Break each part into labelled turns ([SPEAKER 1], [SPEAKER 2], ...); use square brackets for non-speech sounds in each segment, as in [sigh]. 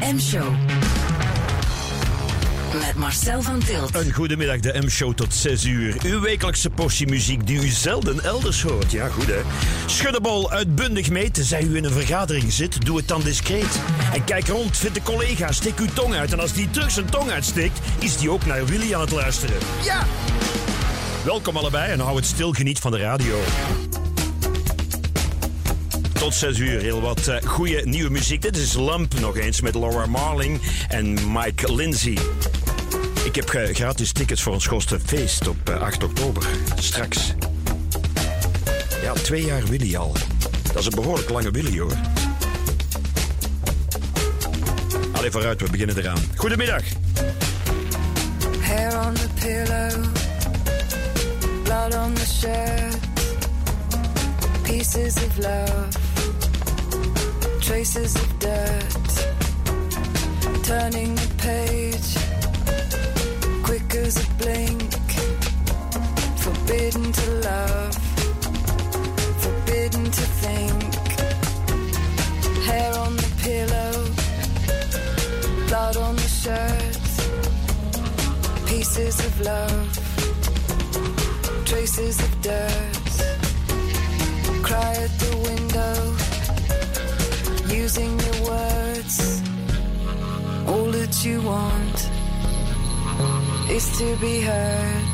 [SPEAKER 1] M-show. Met Marcel van Tilt.
[SPEAKER 2] Een goedemiddag, de M-show tot 6 uur. Uw wekelijkse portie muziek die u zelden elders hoort. Ja, goed hè. Schuddebol uitbundig mee, tenzij u in een vergadering zit. Doe het dan discreet. En kijk rond, vind de collega, steek uw tong uit. En als die terug zijn tong uitsteekt, is die ook naar Willy aan het luisteren. Ja! Welkom allebei en hou het stil, geniet van de radio. Tot 6 uur, heel wat uh, goede nieuwe muziek. Dit is Lamp nog eens met Laura Marling en Mike Lindsay. Ik heb gratis tickets voor ons grootste feest op uh, 8 oktober. Straks. Ja, twee jaar Willy al. Dat is een behoorlijk lange Willy hoor. Allee, vooruit, we beginnen eraan. Goedemiddag.
[SPEAKER 3] Hair on the pillow, blood on the shirt, pieces of love, traces of dirt, turning the page, quick as a blink, forbidden to love, forbidden to think, hair on the pillow, blood on the shirt. Pieces of love, traces of dirt. Cry at the window, using your words. All that you want is to be heard.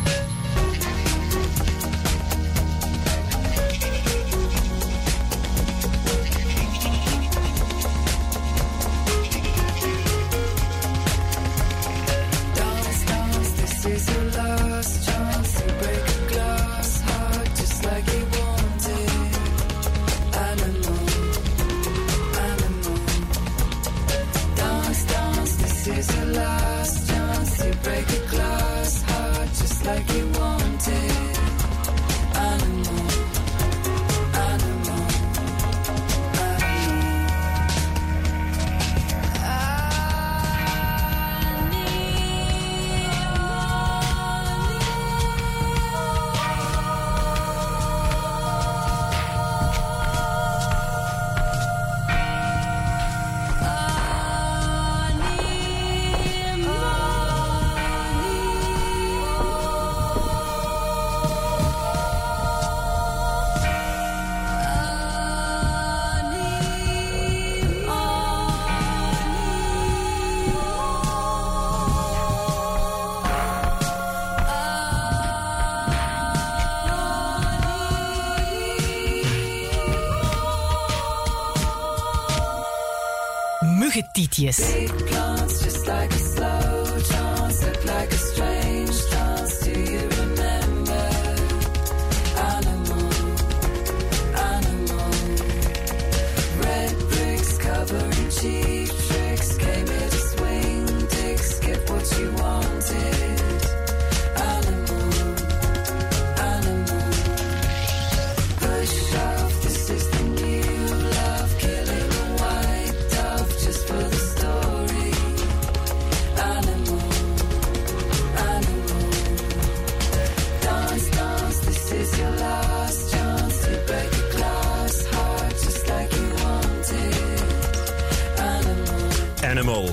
[SPEAKER 3] Animal.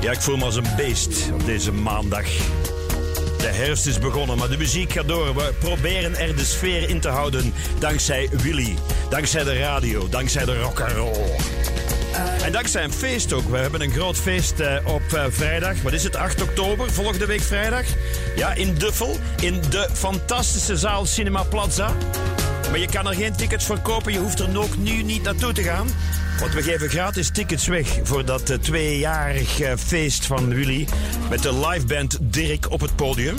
[SPEAKER 2] Ja, ik voel me als een beest op deze maandag. De herfst is begonnen, maar de muziek gaat door. We proberen er de sfeer in te houden dankzij Willy, dankzij de radio, dankzij de rock and roll. En dankzij een feest ook. We hebben een groot feest eh, op eh, vrijdag. Wat is het? 8 oktober, volgende week vrijdag. Ja, in Duffel, in de fantastische zaal Cinema Plaza. Maar je kan er geen tickets voor kopen. Je hoeft er ook nu niet naartoe te gaan. Want we geven gratis tickets weg voor dat eh, tweejarig eh, feest van Willy. Met de liveband Dirk op het podium.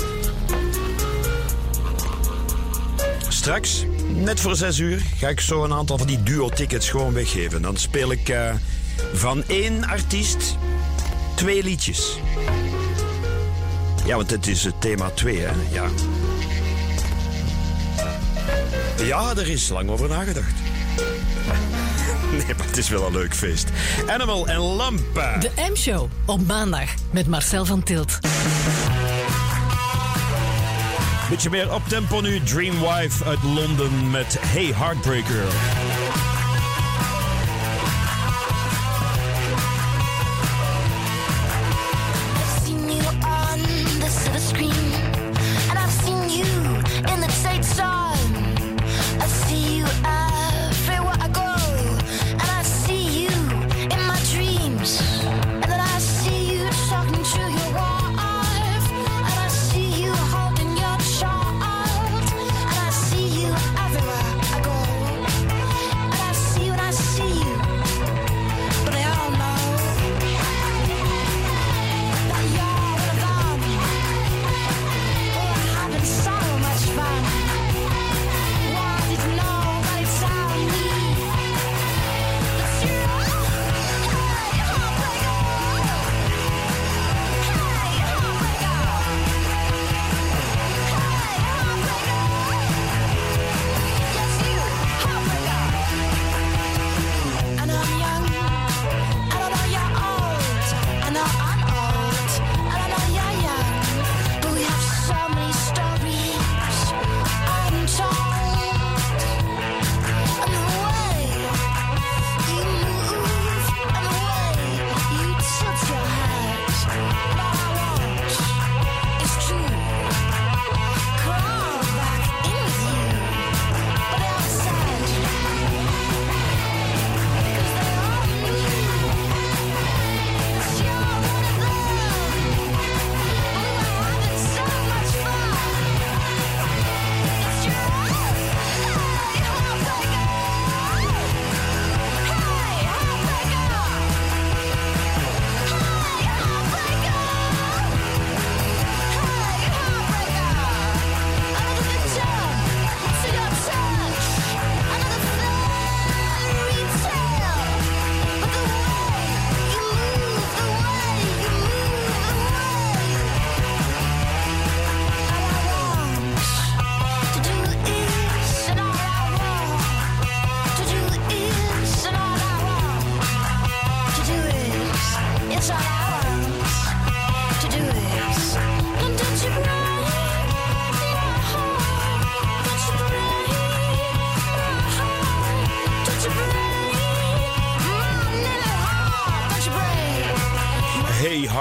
[SPEAKER 2] Straks, net voor 6 uur, ga ik zo een aantal van die duo-tickets gewoon weggeven. Dan speel ik eh, van één artiest twee liedjes. Ja, want het is het thema 2, hè? Ja. Ja, er is lang over nagedacht. [laughs] Nee, maar het is wel een leuk feest. Animal en Lampa.
[SPEAKER 1] De M-show op maandag met Marcel van Tilt.
[SPEAKER 2] Beetje meer op tempo nu. Dreamwife uit Londen met Hey Heartbreaker.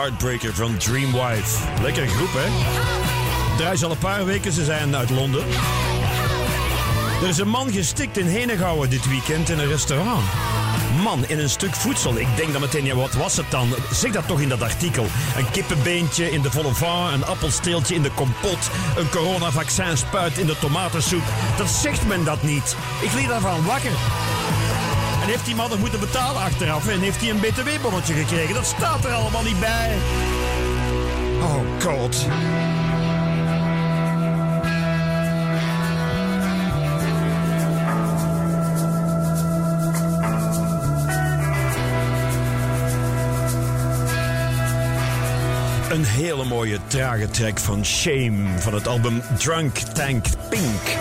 [SPEAKER 4] Heartbreaker van Dreamwife. Lekkere groep, hè? Draai ze al een paar weken, ze zijn uit Londen. Er is een man gestikt in Henegouwen dit weekend in een restaurant. Man, in een stuk voedsel. Ik denk dan meteen, ja, wat was het dan? Zeg dat toch in dat artikel. Een kippenbeentje in de vol au vent, een appelsteeltje in de kompot, een coronavaccin-spuit in de tomatensoep. Dat zegt men dat niet. Ik liet daarvan wakker. En heeft die man nog moeten betalen achteraf en heeft hij een btw-bonnetje gekregen? Dat staat er allemaal niet bij. Oh god. Een hele mooie trage track van Shame van het album Drunk Tank Pink.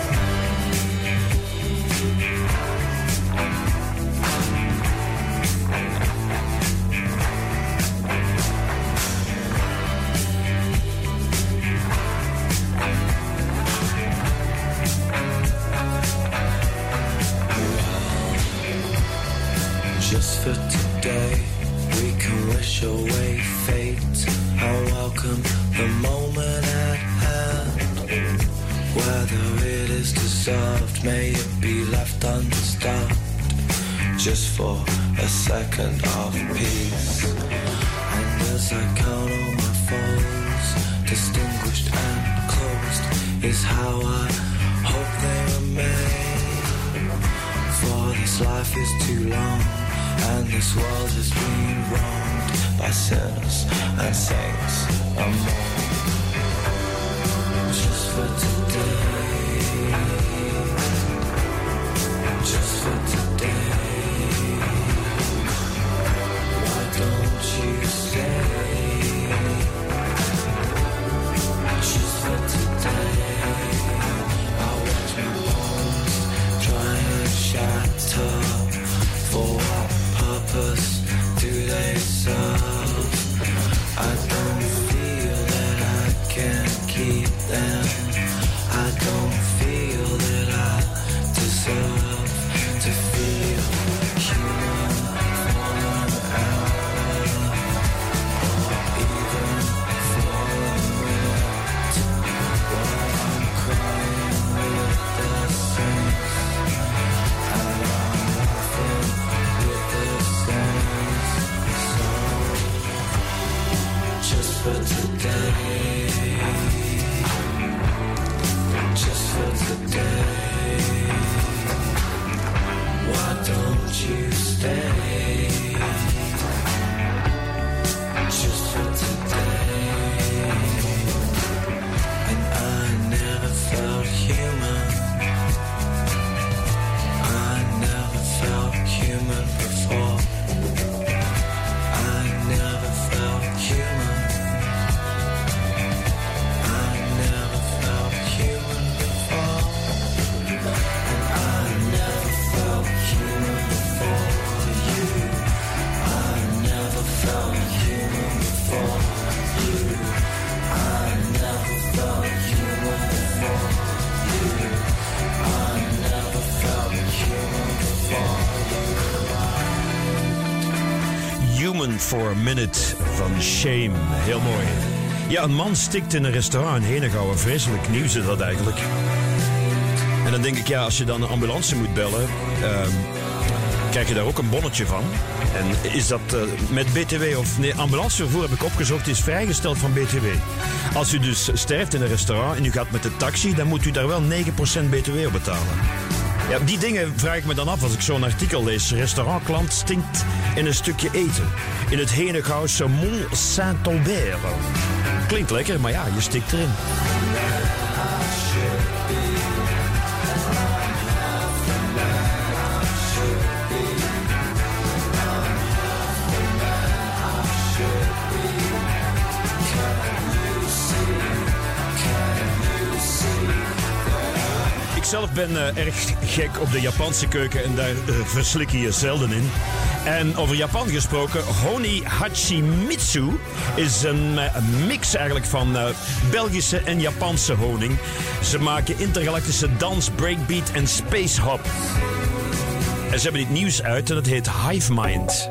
[SPEAKER 2] For a Minute
[SPEAKER 4] van Shame. Heel mooi. Ja, een man stikt in een restaurant in Henegouwen. Vreselijk nieuws is dat eigenlijk. En dan denk ik, ja, als je dan een ambulance moet bellen... ehm, krijg je daar ook een bonnetje van. En is dat eh, met BTW of... Nee, ambulancevervoer heb ik opgezocht, is vrijgesteld van BTW. Als u dus sterft in een restaurant en u gaat met de taxi... dan moet u daar wel 9% BTW op betalen. Ja, die dingen vraag ik me dan af als ik zo'n artikel lees. Restaurantklant stinkt in een stukje eten. In het Henegouwse Mont Saint-Aubert. Klinkt lekker, maar ja, je stikt erin. Zelf ben eh, erg gek op de Japanse keuken en daar eh, verslik je je zelden in. En over Japan gesproken, Honi Hachimitsu is een eh, mix eigenlijk van Belgische en Japanse honing. Ze maken intergalactische dans, breakbeat en space hop. En ze hebben dit nieuws uit en het heet Hive Mind.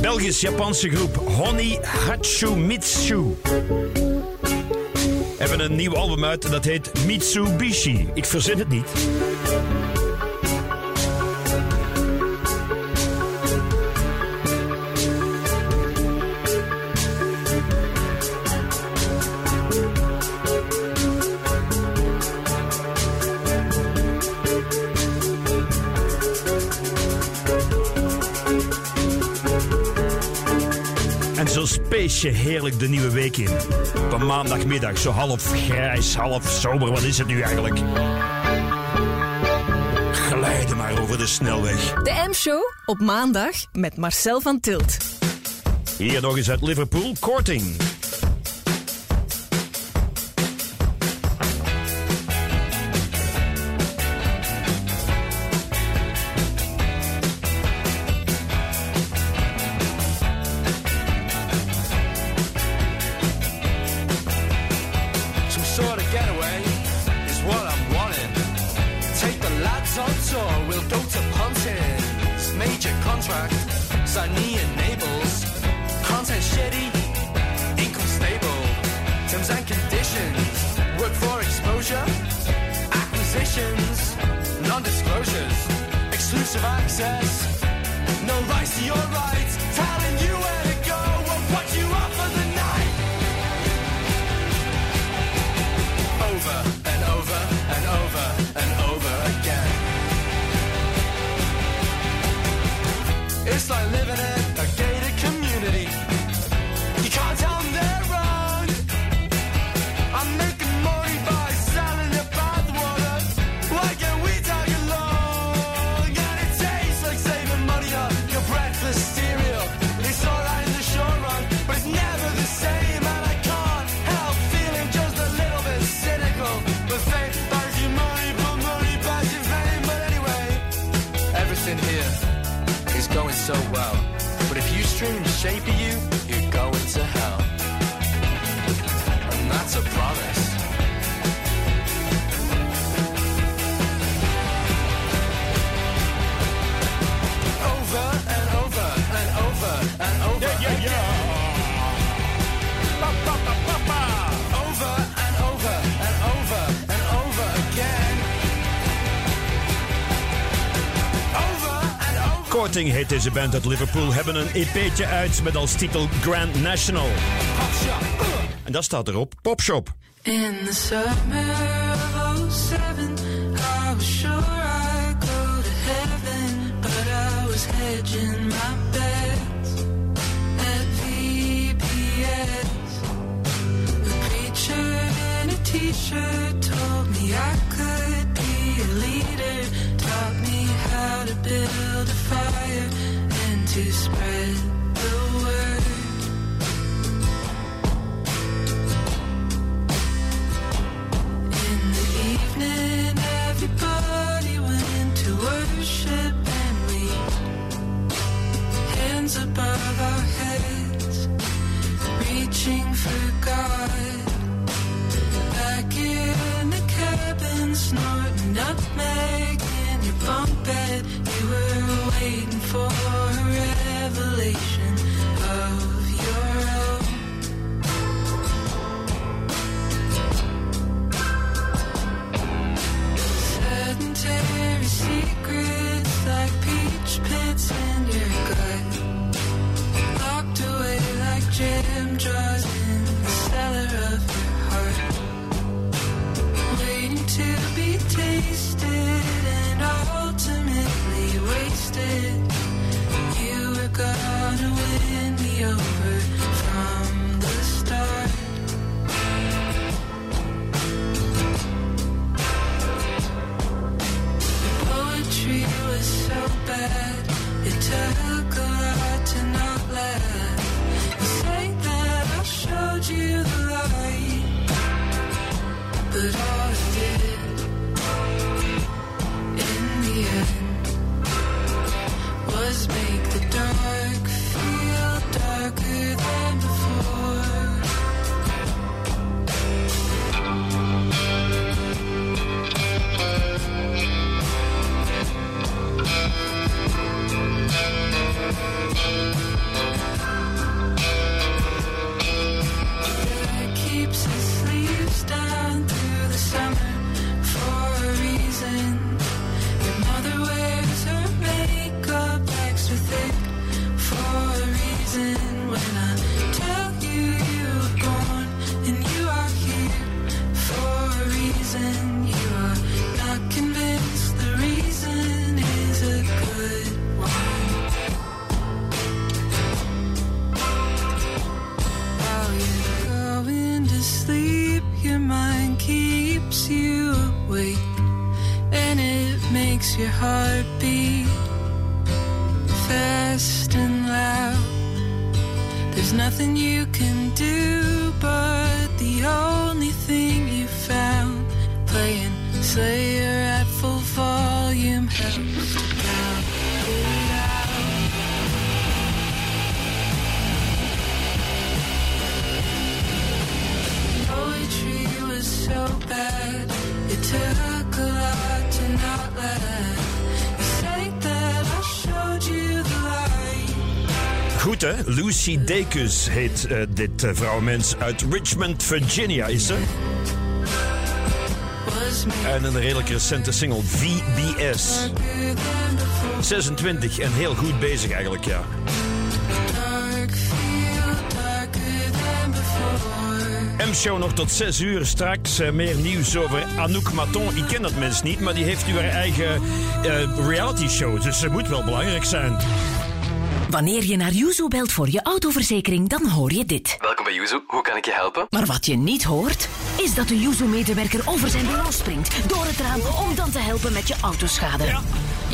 [SPEAKER 5] Belgisch-Japanse groep Honey Hatsumitsu. Hebben een nieuw album uit en dat heet Mitsubishi. Ik verzin het niet. feestje heerlijk de nieuwe week in. Op een maandagmiddag, zo half grijs, half sober, wat is het nu eigenlijk? Glijden maar over de snelweg.
[SPEAKER 6] De M-show op maandag met Marcel van Tilt.
[SPEAKER 5] Hier nog eens uit Liverpool, Korting. Starting heet deze band uit Liverpool, hebben een EP'tje uit met als titel Grand National. En daar staat erop Popshop.
[SPEAKER 7] In the summer of 07, I was sure I'd go to heaven, but I was hedging my bets at VPS. The preacher in a t-shirt build a fire and to spread to be tasted and ultimately wasted. You were gonna win me over.
[SPEAKER 2] Lucy Dacus heet eh, dit vrouwenmens uit Richmond, Virginia is ze. En een redelijk recente single, VBS.
[SPEAKER 7] darker than before.
[SPEAKER 2] 26 en heel goed bezig eigenlijk, ja. M-show nog tot 6 uur. Straks eh, meer nieuws over Anouk Maton. Ik ken dat mens niet, maar die heeft nu haar eigen reality show. Dus ze moet wel belangrijk zijn.
[SPEAKER 8] Wanneer je naar Yuzu belt voor je autoverzekering, dan hoor je dit.
[SPEAKER 9] Welkom bij Yuzu, hoe kan ik je helpen?
[SPEAKER 8] Maar wat je niet hoort, is dat de Yuzu-medewerker over zijn bureau springt door het raam om dan te helpen met je autoschade.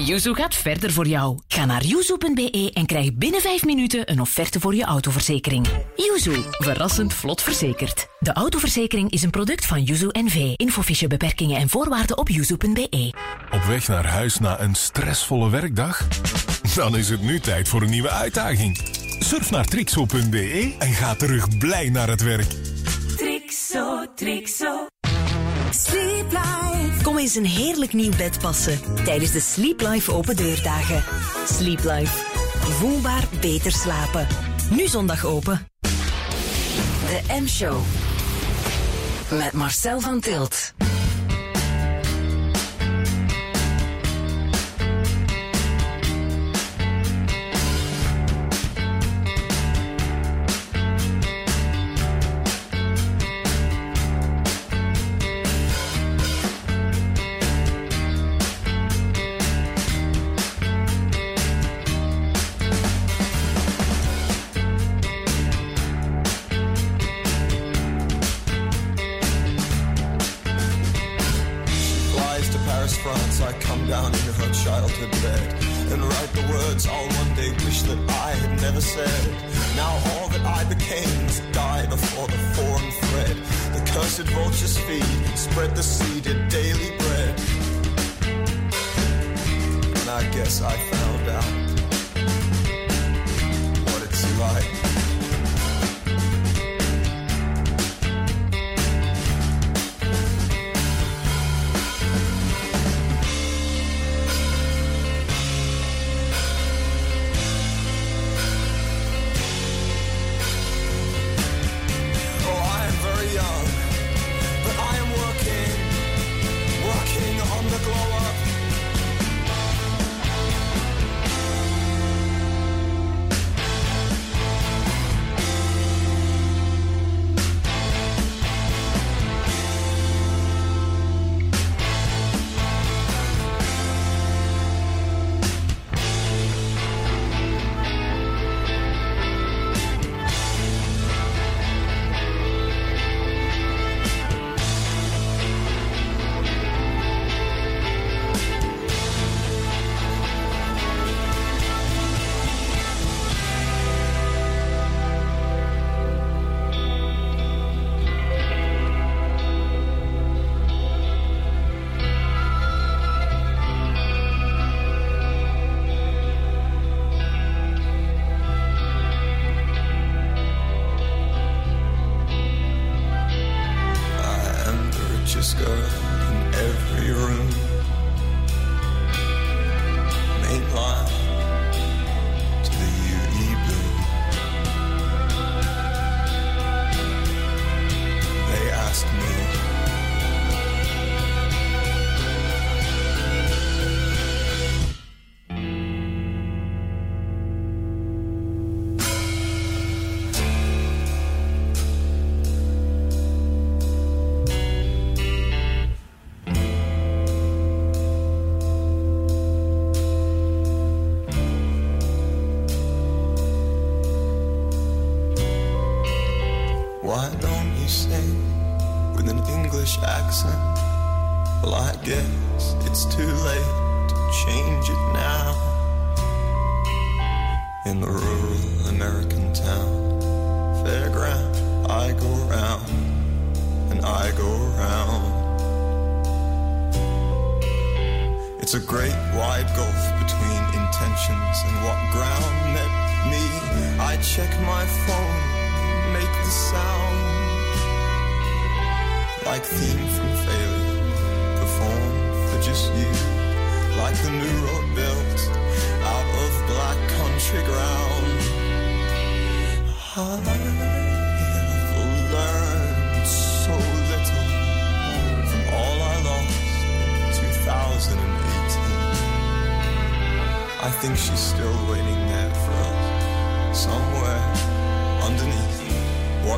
[SPEAKER 8] Yuzu gaat verder voor jou. Ga naar yuzu.be en krijg binnen 5 minuten een offerte voor je autoverzekering. Yuzu, verrassend vlot verzekerd. De autoverzekering is een product van Yuzu NV. Infofiche beperkingen en voorwaarden op yuzu.be.
[SPEAKER 10] Op weg naar huis na een stressvolle werkdag? Dan is het nu tijd voor een nieuwe uitdaging. Surf naar trixo.be en ga terug blij naar het werk.
[SPEAKER 11] Trixo, Trixo. Sleep Eens een heerlijk nieuw bed passen tijdens de Sleep Life open deurdagen. Sleep Life. Voelbaar beter slapen. Nu zondag open.
[SPEAKER 8] De M-show. Met Marcel van Tilt.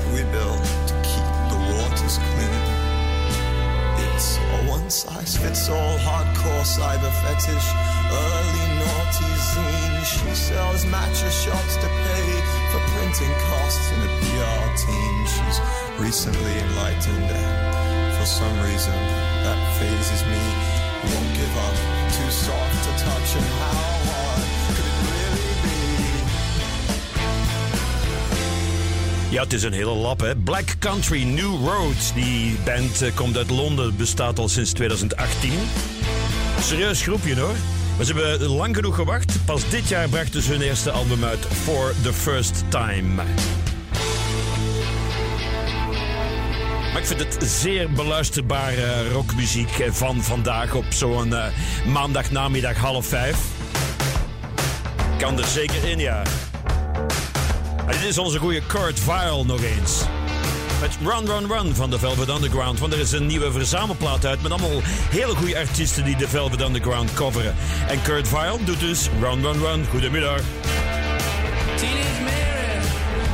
[SPEAKER 12] What
[SPEAKER 8] we built to keep the waters clean. It's a one size fits all hardcore cyber fetish, early naughty zine. She sells matcha shots to pay for printing costs in a PR team. She's recently enlightened, and for some reason that phases me. Won't give up, too soft to touch, and how
[SPEAKER 2] Ja, het is een hele lap, hè. Black Country New Roads. Die band eh, komt uit Londen, bestaat al sinds 2018. Serieus groepje, hoor. Maar ze hebben lang genoeg gewacht. Pas dit jaar brachten ze hun eerste album uit, For the First Time. Maar ik vind het zeer beluisterbare rockmuziek eh, van vandaag op zo'n eh, maandagnamiddag half vijf. Kan er zeker in, ja. Dit is onze goede Kurt Vile nog eens. Met Run Run Run van de Velvet Underground. Want er is een nieuwe verzamelplaat uit met allemaal hele goede artiesten die de Velvet Underground coveren. En Kurt Vile doet dus Run Run Run. Goedemiddag.
[SPEAKER 5] Teenage Mary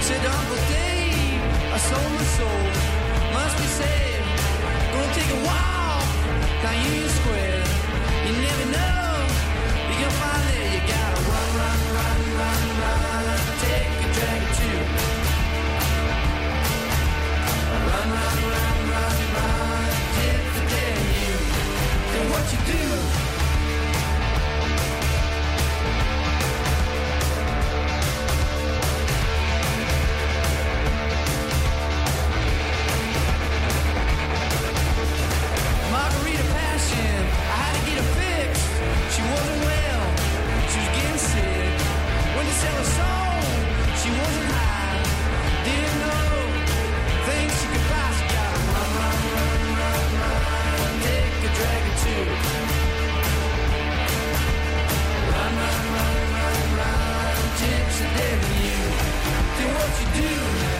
[SPEAKER 5] said Uncle Dave, I sold my soul. Must be said, gonna take a down Union Square. What you do. what you do.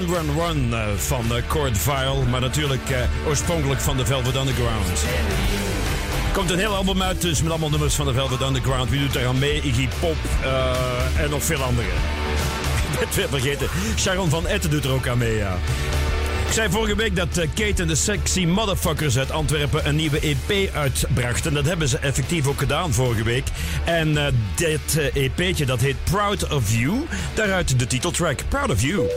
[SPEAKER 13] Run Run Run eh, van uh, Cord Vile, maar natuurlijk eh, oorspronkelijk van de Velvet Underground. Komt een heel album uit, dus met allemaal nummers van de Velvet Underground. Wie doet er aan mee? Iggy Pop eh, en nog veel anderen. [laughs] Ik ben het weer vergeten. Sharon van Etten doet er ook aan mee, ja. Ik zei vorige week dat eh, Kate en de Sexy Motherfuckers uit Antwerpen een nieuwe EP uitbrachten. Dat hebben ze effectief ook gedaan vorige week. En eh, dit eh, EP'tje dat heet Proud of You. Daaruit de titeltrack Proud of. You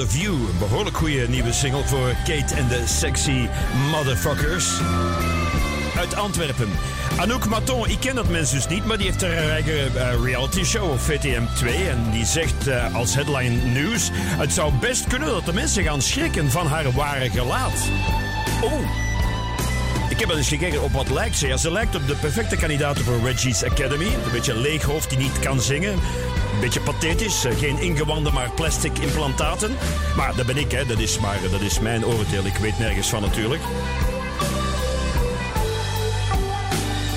[SPEAKER 2] of You.
[SPEAKER 13] Een behoorlijk goede nieuwe single voor Kate en de Sexy Motherfuckers. Uit Antwerpen. Anouk Maton, ik ken dat mens dus niet, maar die heeft haar eigen eh, reality show op VTM 2. En die zegt eh, als headline nieuws: Het zou best kunnen dat de mensen gaan schrikken van haar ware gelaat. Oh. Ik heb wel eens gekeken op wat lijkt ze. Ja, ze lijkt op de perfecte kandidaat voor Reggie's Academy. Een beetje een leeg hoofd die niet kan zingen. Beetje pathetisch. eh, Geen ingewanden, maar plastic implantaten. Maar dat ben ik, hè. Dat is, maar, dat is mijn oordeel. Ik weet nergens van natuurlijk.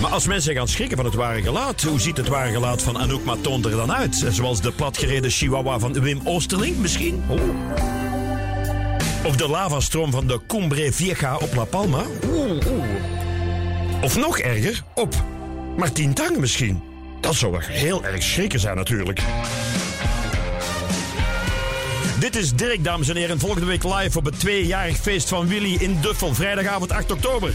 [SPEAKER 13] Maar als mensen gaan schrikken van het ware gelaat, hoe ziet het ware gelaat van Anouk Maton er dan uit? Zoals de platgereden chihuahua van Wim Oosterling misschien? Oh. Of de lavastroom van de Cumbre Vieja op La Palma? Of nog erger, op Martien Tang misschien? Dat zou wel heel erg schrikken zijn natuurlijk.
[SPEAKER 2] Dit is Dirk, dames en heren. Volgende week live op het tweejarig feest van Willy in Duffel. Vrijdagavond 8 oktober.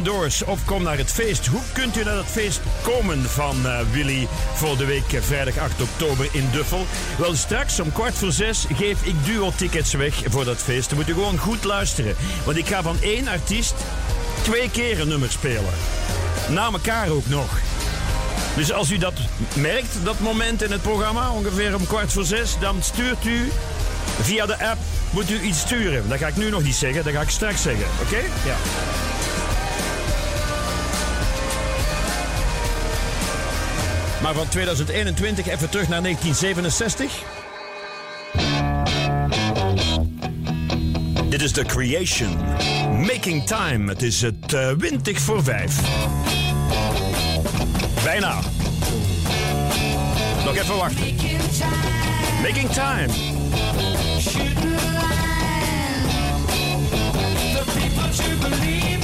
[SPEAKER 14] Indoors of
[SPEAKER 2] kom naar het feest. Hoe kunt u naar het feest komen van eh, Willy voor de week eh, vrijdag 8 oktober in Duffel? Wel, straks om kwart voor zes geef ik duo-tickets weg voor dat feest. Dan moet u gewoon goed luisteren. Want ik ga van één artiest twee keer een nummer spelen. Na elkaar ook nog. Dus als u dat merkt, dat moment in het programma, ongeveer om kwart voor zes, dan stuurt u via de app, moet u iets sturen. Dat ga ik nu nog niet zeggen, dat ga ik straks zeggen. Oké? Ja. Maar van 2021 even terug naar 1967. Dit is The Creation. Making Time. Het is het eh, 20 voor 5. Bijna. Nog even wachten. Making Time.
[SPEAKER 5] The people to believe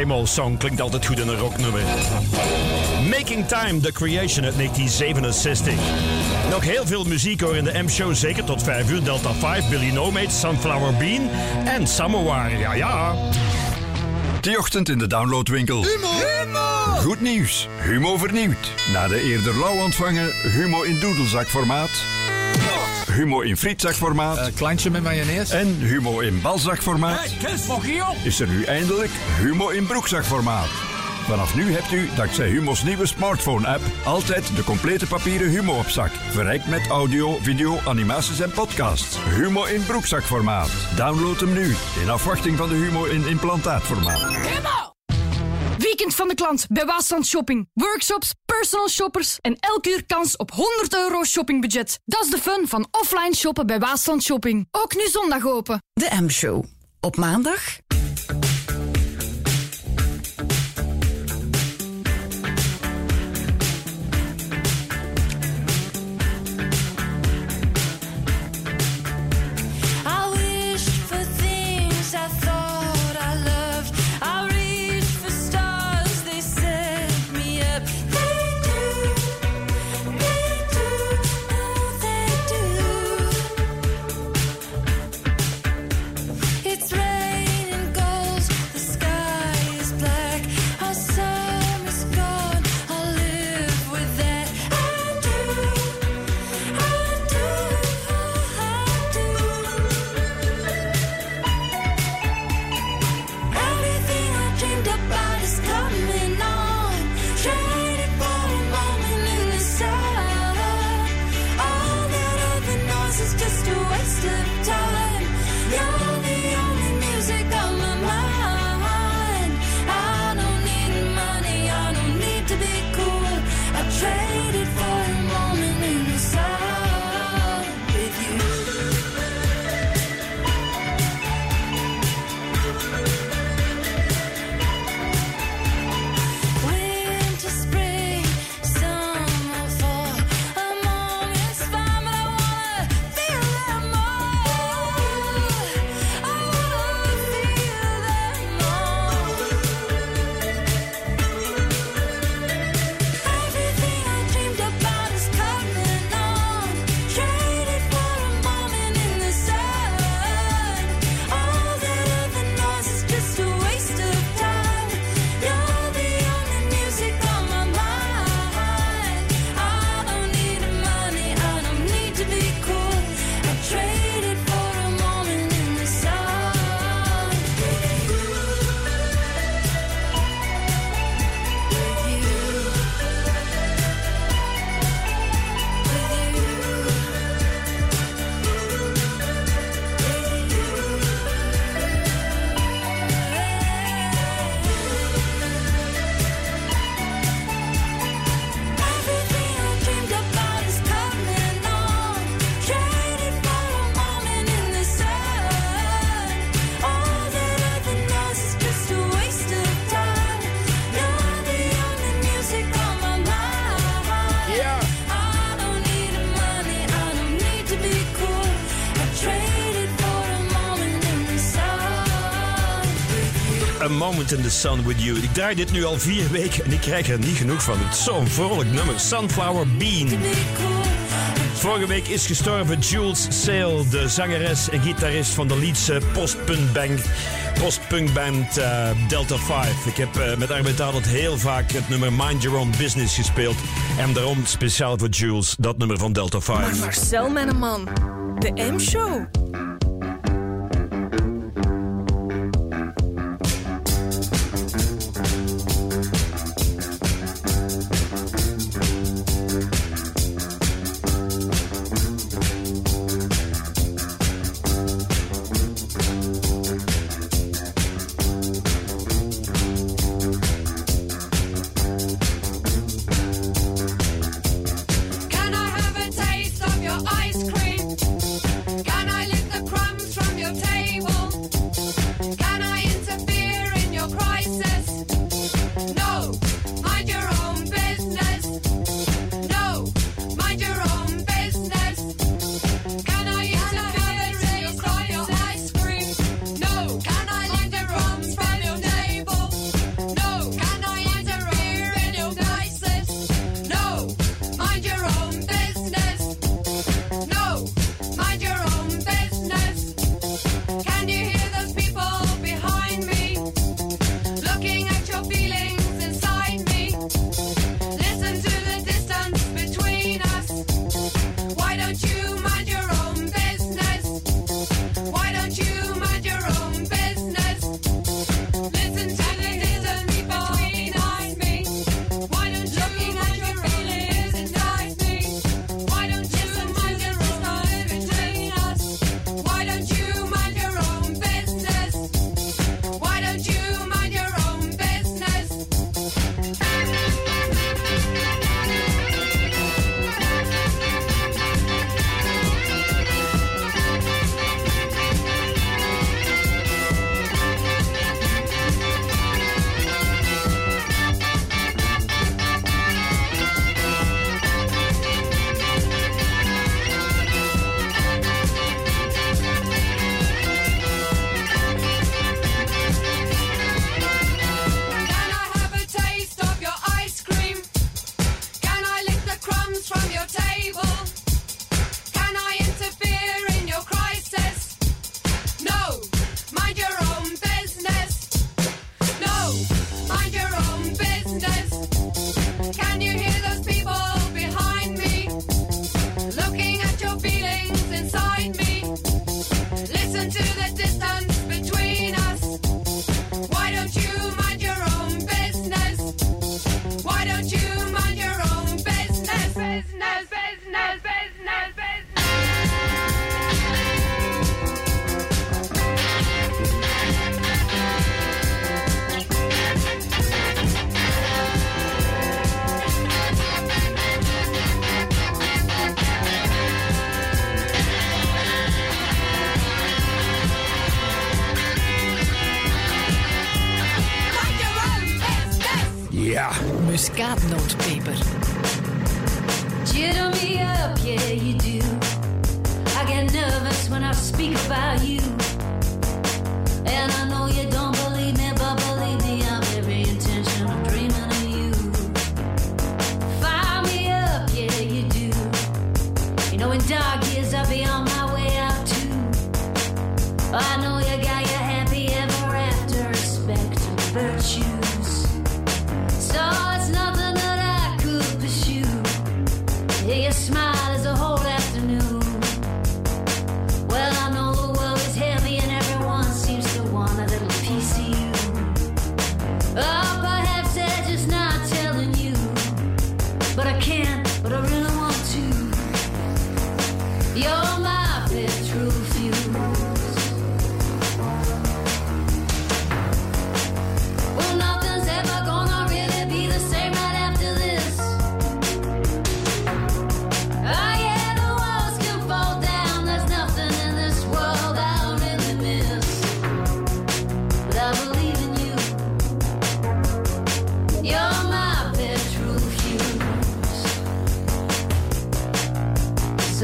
[SPEAKER 5] Same Old Song
[SPEAKER 2] klinkt altijd goed in een rocknummer. Making Time, The Creation uit 1967. Nog heel veel muziek hoor in de M-show, zeker tot 5 uur. Delta 5, Billy No Mates, Sunflower Bean en Samovar. Ja, ja.
[SPEAKER 15] Die ochtend in de downloadwinkel. Humo! Goed nieuws. Humo vernieuwd. Na de eerder lauw ontvangen Humo in doedelzakformaat. Humo in frietzakformaat
[SPEAKER 16] kleintje met mayonaise.
[SPEAKER 15] en Humo in balzakformaat,
[SPEAKER 16] op?
[SPEAKER 15] is er nu eindelijk Humo in broekzakformaat. Vanaf nu hebt u, dankzij Humo's nieuwe smartphone-app, altijd de complete papieren Humo op zak. Verrijkt met audio, video, animaties en podcasts. Humo in broekzakformaat. Download hem nu, in afwachting van de Humo in implantaatformaat.
[SPEAKER 17] Weekend van de klant bij Waasland Shopping. Workshops, personal shoppers en elk uur kans op 100 euro shoppingbudget. Dat is de fun van offline shoppen bij Waasland Shopping. Ook nu zondag open.
[SPEAKER 13] De M-show. Op maandag
[SPEAKER 18] Moment in the Sun with You.
[SPEAKER 2] Ik draai dit nu al vier weken en ik krijg er niet genoeg van. Het zo'n vrolijk nummer. Sunflower Bean. Vorige week is gestorven Jules Sale, de zangeres en gitarist van de Leedse postpunkband postpunkband eh, Delta 5. Ik heb eh, met Arbeid Adelt heel vaak het nummer Mind Your Own Business gespeeld. En daarom speciaal voor Jules dat nummer van Delta 5.
[SPEAKER 17] Marcel, man. De M-show.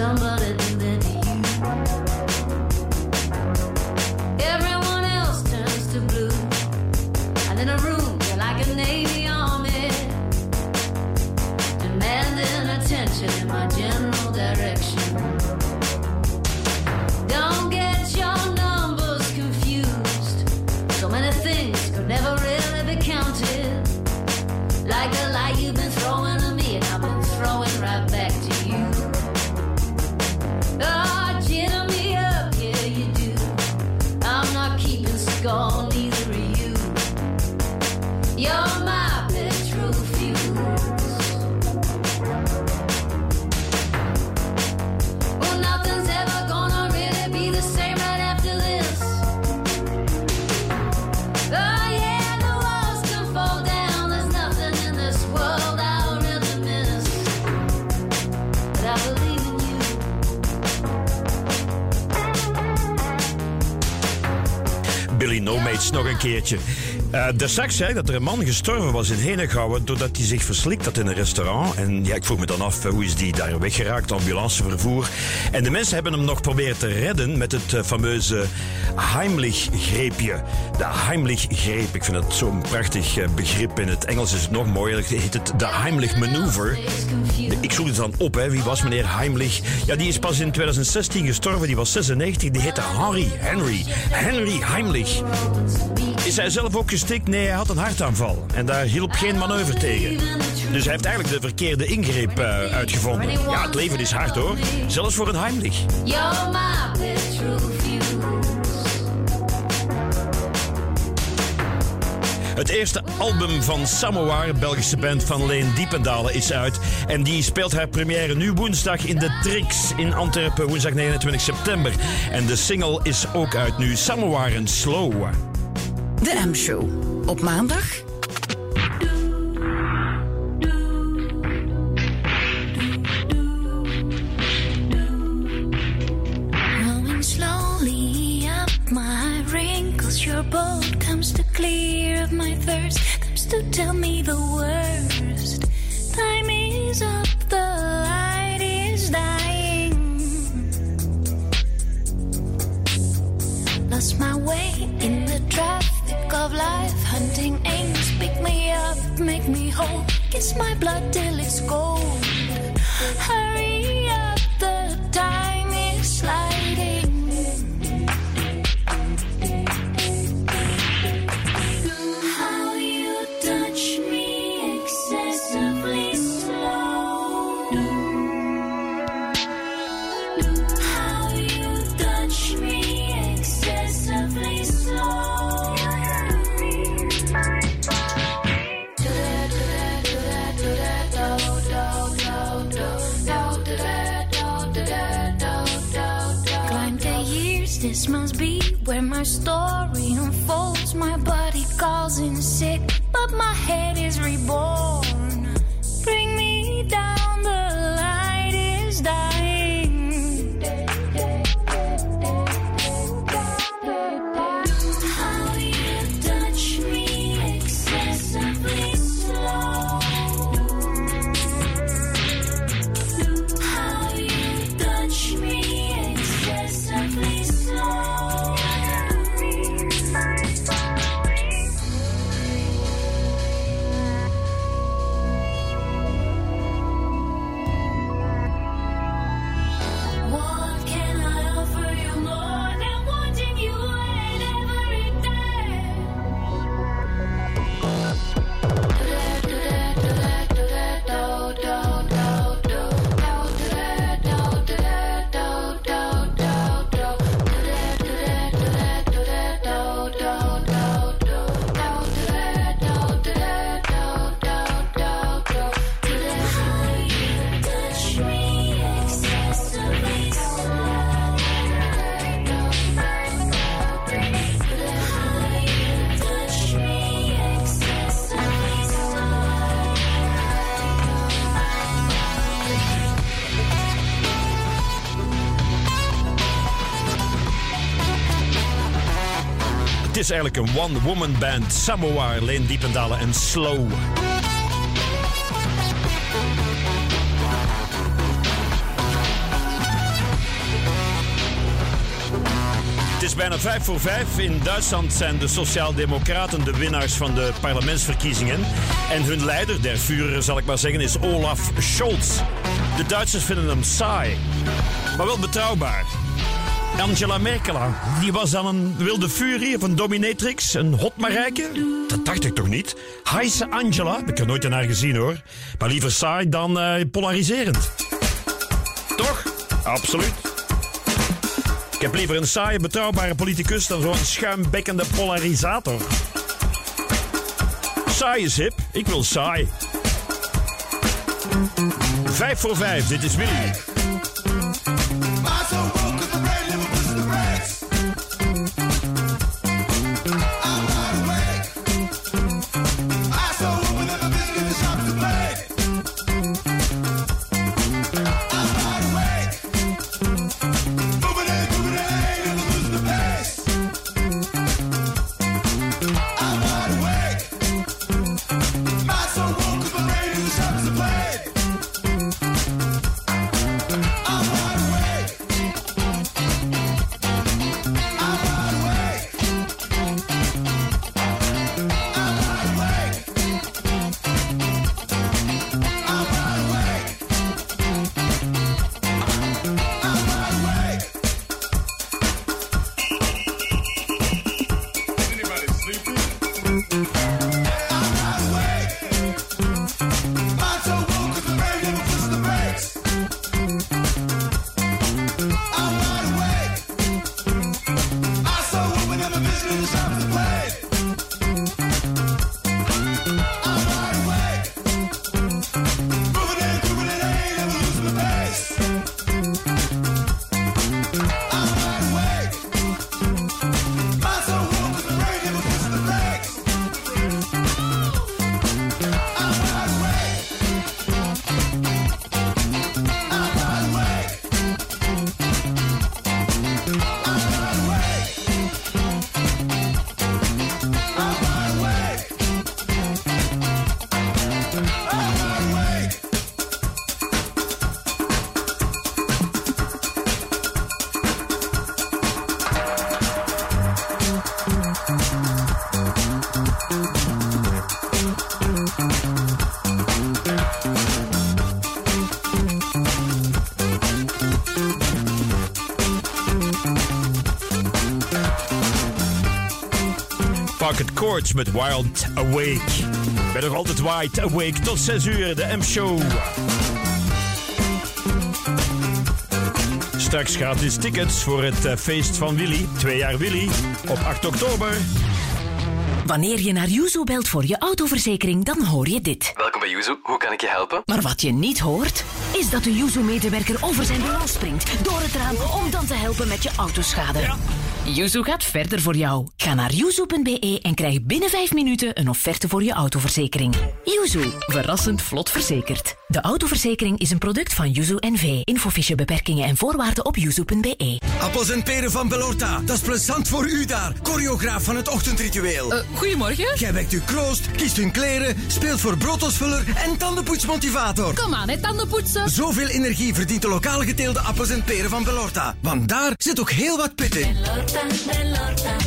[SPEAKER 19] Somebody
[SPEAKER 2] keertje. Eh daar straks zei dat er een man gestorven was in Henegouwen doordat hij zich verslikt had in een restaurant. En ja, ik vroeg me dan af, eh, hoe is die daar weggeraakt? Ambulancevervoer. En de mensen hebben hem nog proberen te redden met het eh, fameuze Heimlich-greepje. De Heimlich-greep, ik vind dat zo'n prachtig eh, begrip. In het Engels is het nog mooier. Heet het de Heimlich-maneuver. Ik zoek het dan op, hè. wie was meneer Heimlich? Ja, die is pas in 2016 gestorven, die was 96. Die heette Henry, Henry, Henry Heimlich. Is hij zelf ook gestikt? Nee, hij had een hartaanval. En daar hielp geen manoeuvre tegen. Dus hij heeft eigenlijk de verkeerde ingreep eh, uitgevonden. Ja, het leven is hard hoor. Zelfs voor een Heimlich. Het eerste album van Samoar, Belgische band van Leen Diependalen, is uit. En die speelt haar première nu woensdag in de Trix in Antwerpen, woensdag 29 september. En de single is ook uit nu, Samoar en Slow.
[SPEAKER 7] De M-show. Op maandag
[SPEAKER 13] tell me the worst. Time is up, the light is dying. Lost my way in the traffic of life, hunting aims, pick me up, make me whole, kiss my blood till it's gold. Hurry but is
[SPEAKER 2] eigenlijk een one-woman band. Samoa, Leen Diependalen en Slow. Het is bijna vijf voor vijf. In Duitsland zijn de Sociaaldemocraten de winnaars van de parlementsverkiezingen. En hun leider, der Führer zal ik maar zeggen, is Olaf Scholz. De Duitsers vinden hem saai, maar wel betrouwbaar. Angela Merkel, die was dan een wilde furie of een dominatrix, een hot Marijke? Dat dacht ik toch niet? Heise Angela, ik heb er nooit naar haar gezien hoor. Maar liever saai dan eh, polariserend. Toch? Absoluut. Ik heb liever een saaie, betrouwbare politicus dan zo'n schuimbekkende polarisator. Saai is hip, ik wil saai. Vijf voor vijf, dit is Willy. Chords met Wild Awake. Ik ben nog altijd wide awake tot 6 uur, de M-show. Straks gratis tickets voor het eh, feest van Willy, twee jaar Willy, op 8 oktober.
[SPEAKER 1] Wanneer je naar Yuzu belt voor je autoverzekering, dan hoor je dit.
[SPEAKER 9] Welkom bij Yuzu, hoe kan ik je helpen?
[SPEAKER 1] Maar wat je niet hoort, is dat de Yuzu-medewerker over zijn bureau springt door het raam om dan te helpen met je autoschade. Yuzu gaat verder voor jou. Ga naar yuzu.be en krijg binnen 5 minuten een offerte voor je autoverzekering. Yuzu, verrassend vlot verzekerd. De autoverzekering is een product van Yuzu NV. Infofiche beperkingen en voorwaarden op yuzu.be.
[SPEAKER 20] Appels en peren van Belorta. Dat is plezant voor u daar. Choreograaf van het ochtendritueel.
[SPEAKER 17] goedemorgen.
[SPEAKER 20] Jij wekt uw kroost, kiest hun kleren, speelt voor broodosvuller en tandenpoetsmotivator.
[SPEAKER 17] Kom aan, hè, tandenpoetsen.
[SPEAKER 20] Zoveel energie verdient de lokale geteelde appels en peren van Belorta. Want daar zit ook heel wat pit in.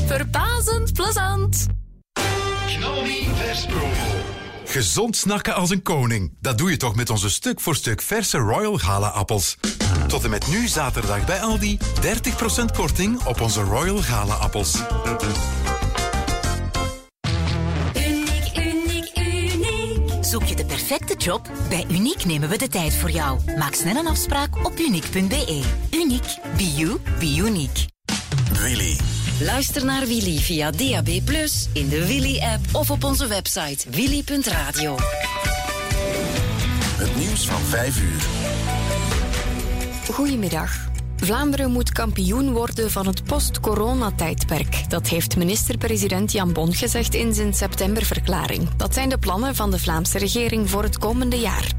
[SPEAKER 17] Verbazend plezant.
[SPEAKER 21] Knalmi vers promo. Gezond snakken als een koning. Dat doe je toch met onze stuk voor stuk verse Royal Gala appels. Tot en met nu zaterdag bij Aldi 30% korting op onze Royal Gala appels.
[SPEAKER 7] Uniek, uniek, uniek. Zoek je de perfecte job? Bij Uniek nemen we de tijd voor jou. Maak snel een afspraak op uniek.be. Uniek. Be you, be unique.
[SPEAKER 21] Willy.
[SPEAKER 7] Luister naar Willy via DAB+, in de Willy-app of op onze website willy.radio.
[SPEAKER 21] Het nieuws van 5 uur.
[SPEAKER 22] Goedemiddag. Vlaanderen moet kampioen worden van het post-corona-tijdperk. Dat heeft minister-president Jan Bon gezegd in zijn septemberverklaring. Dat zijn de plannen van de Vlaamse regering voor het komende jaar.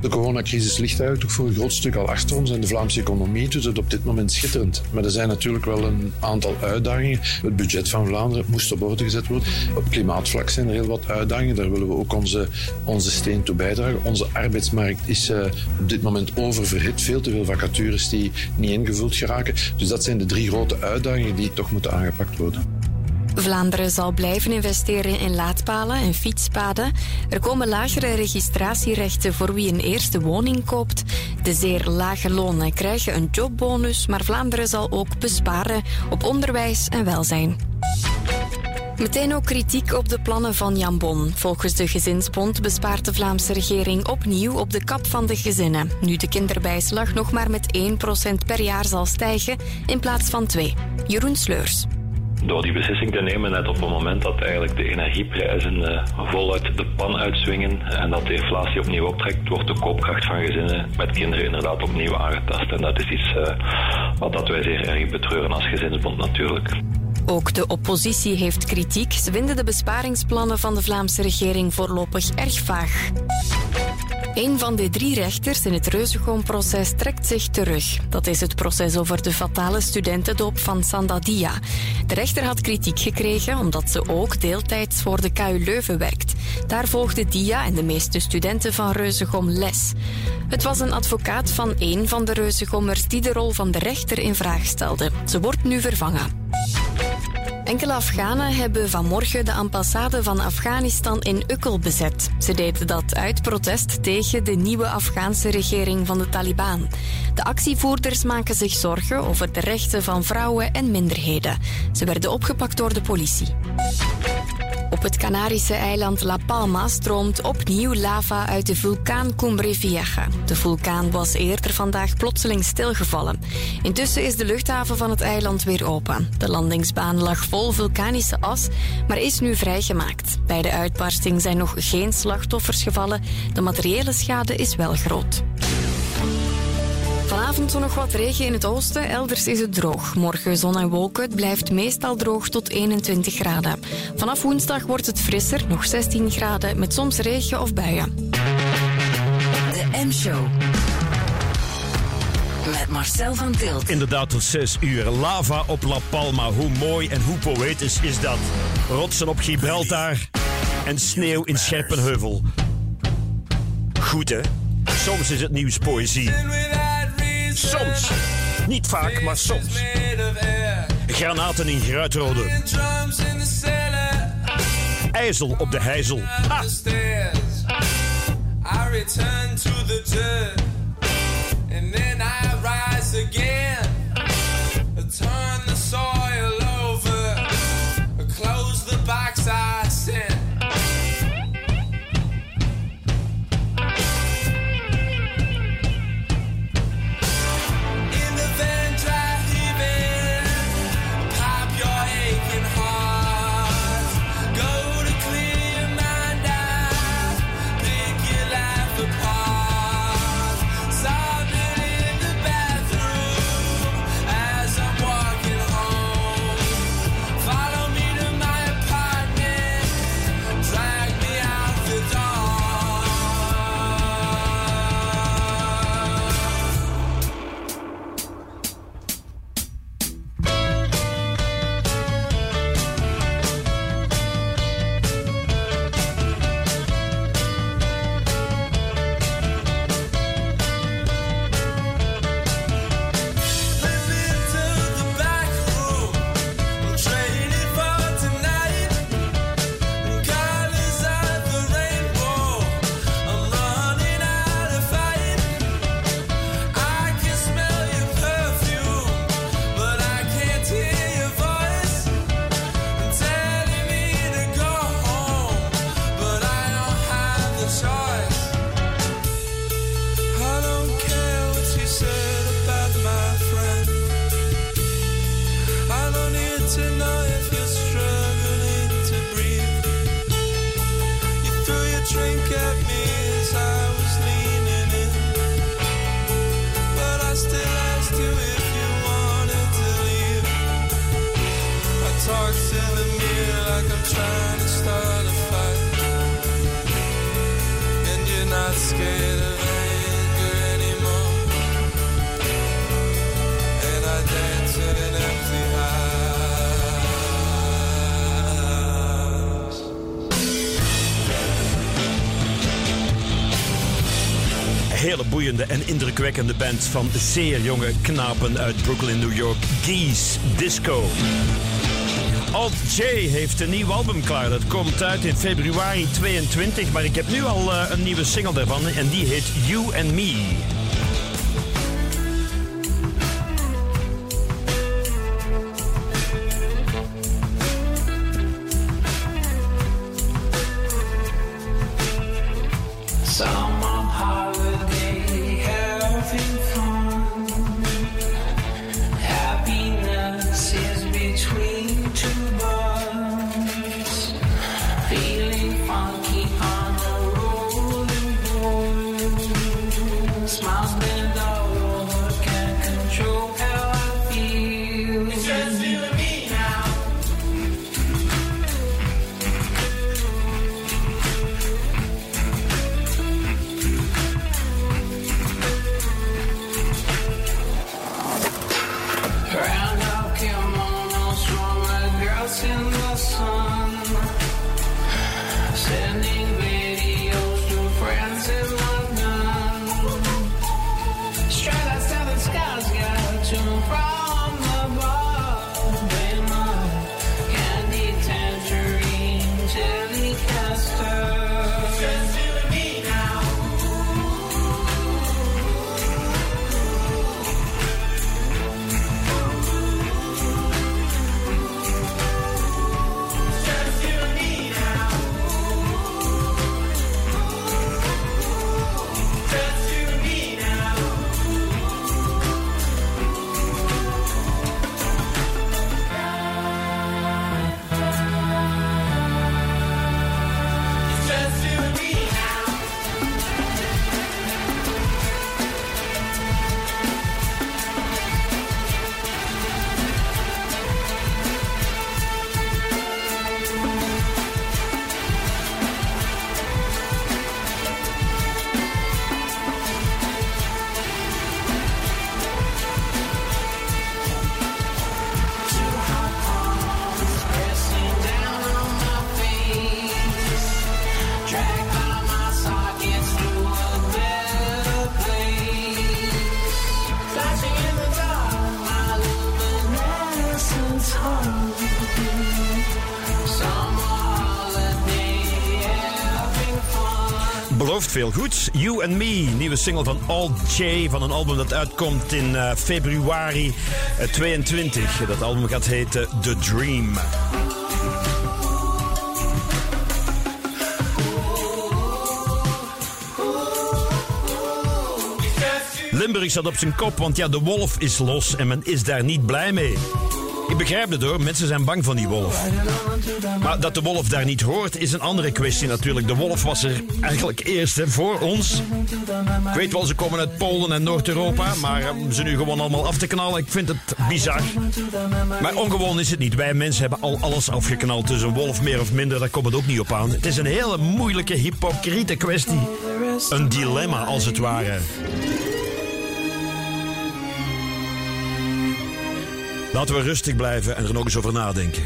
[SPEAKER 23] De coronacrisis ligt eigenlijk toch voor een groot stuk al achter ons en de Vlaamse economie doet het op dit moment schitterend. Maar er zijn natuurlijk wel een aantal uitdagingen. Het budget van Vlaanderen moest op orde gezet worden. Op klimaatvlak zijn er heel wat uitdagingen. Daar willen we ook onze, onze steen toe bijdragen. Onze arbeidsmarkt is eh, op dit moment oververhit. Veel te veel vacatures die niet ingevuld geraken. Dus dat zijn de drie grote uitdagingen die toch moeten aangepakt worden.
[SPEAKER 22] Vlaanderen zal blijven investeren in laadpalen en fietspaden. Er komen lagere registratierechten voor wie een eerste woning koopt. De zeer lage lonen krijgen een jobbonus, maar Vlaanderen zal ook besparen op onderwijs en welzijn. Meteen ook kritiek op de plannen van Jan Bon. Volgens de Gezinsbond bespaart de Vlaamse regering opnieuw op de kap van de gezinnen. Nu de kinderbijslag nog maar met 1% per jaar zal stijgen in plaats van 2. Jeroen Sleurs.
[SPEAKER 24] Door die beslissing te nemen net op het moment dat eigenlijk de energieprijzen eh, voluit de pan uitswingen en dat de inflatie opnieuw optrekt, wordt de koopkracht van gezinnen met kinderen inderdaad opnieuw aangetast. En dat is iets eh, wat dat wij zeer erg betreuren als gezinsbond natuurlijk.
[SPEAKER 22] Ook de oppositie heeft kritiek. Ze vinden de besparingsplannen van de Vlaamse regering voorlopig erg vaag. Een van de drie rechters in het Reuzegoom-proces trekt zich terug. Dat is het proces over de fatale studentendoop van Sandadia. De rechter had kritiek gekregen omdat ze ook deeltijds voor de KU Leuven werkt. Daar volgde Dia en de meeste studenten van Reuzegom les. Het was een advocaat van één van de Reuzegommers die de rol van de rechter in vraag stelde. Ze wordt nu vervangen. Enkele Afghanen hebben vanmorgen de ambassade van Afghanistan in Ukkel bezet. Ze deden dat uit protest tegen de nieuwe Afghaanse regering van de Taliban. De actievoerders maken zich zorgen over de rechten van vrouwen en minderheden. Ze werden opgepakt door de politie. Op het Canarische eiland La Palma stroomt opnieuw lava uit de vulkaan Cumbre Vieja. De vulkaan was eerder vandaag plotseling stilgevallen. Intussen is de luchthaven van het eiland weer open. De landingsbaan lag vol vulkanische as, maar is nu vrijgemaakt. Bij de uitbarsting zijn nog geen slachtoffers gevallen. De materiële schade is wel groot. Vanavond nog wat regen in het oosten, elders is het droog. Morgen zon en wolken, het blijft meestal droog tot 21 graden. Vanaf woensdag wordt het frisser, nog 16 graden, met soms regen of buien.
[SPEAKER 1] De M-show. Met Marcel van Tilt.
[SPEAKER 2] Inderdaad, tot 6 uur. Lava op La Palma. Hoe mooi en hoe poëtisch is dat? Rotsen op Gibraltar en sneeuw in Scherpenheuvel. Goed, hè? Soms is het nieuws poëzie. Soms. Niet vaak, maar soms. Granaten in Gruitrode. IJzel op de Heizel.
[SPEAKER 25] Dirt and then I rise again. Turn the soil
[SPEAKER 2] hele boeiende en indrukwekkende band van zeer jonge knapen uit Brooklyn, New York. Geese Disco. Alt J heeft een nieuw album klaar. Dat komt uit in februari 22. Maar ik heb nu al eh, een nieuwe single daarvan. En die heet You and Me.
[SPEAKER 3] You and Me,
[SPEAKER 2] nieuwe single van Alt J van een album dat uitkomt in eh, februari eh, 22. Dat album gaat heten The Dream. Limburg staat op zijn kop, want ja, de wolf is los en men is daar niet blij mee. Ik begrijp het hoor, mensen zijn bang van die wolf. Maar dat de wolf daar niet hoort is een andere kwestie natuurlijk. De wolf was er eigenlijk eerst hè, voor ons. Ik weet wel, ze komen uit Polen en Noord-Europa, maar om ze nu gewoon allemaal af te knallen, ik vind het bizar. Maar ongewoon is het niet. Wij mensen hebben al alles afgeknald, dus een wolf meer of minder, daar komt het ook niet op aan. Het is een hele moeilijke, hypocriete kwestie. Een dilemma, als het ware. Laten we rustig blijven en er nog eens over nadenken.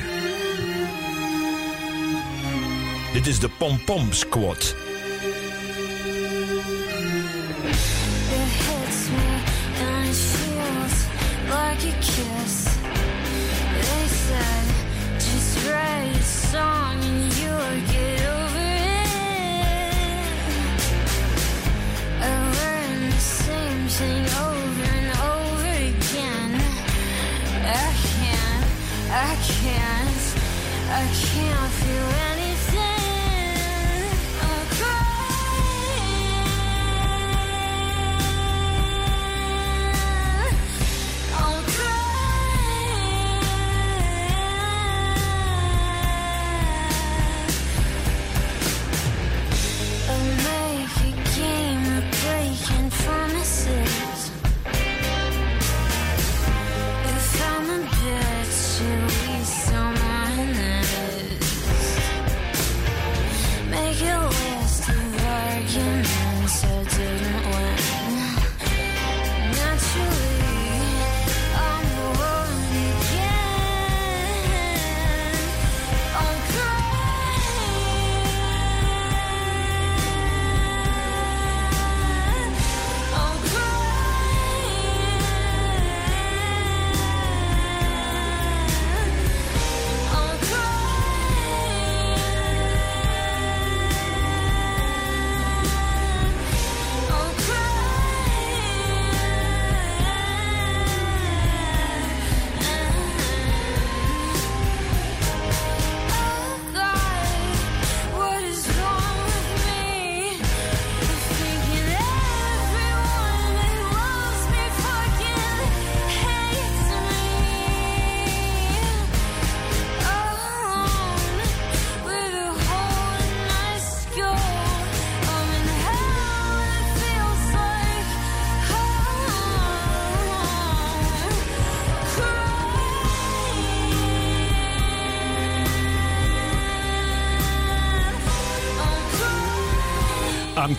[SPEAKER 2] Dit is de Pom Pom Squad.
[SPEAKER 13] Over I can't, I can't feel anything.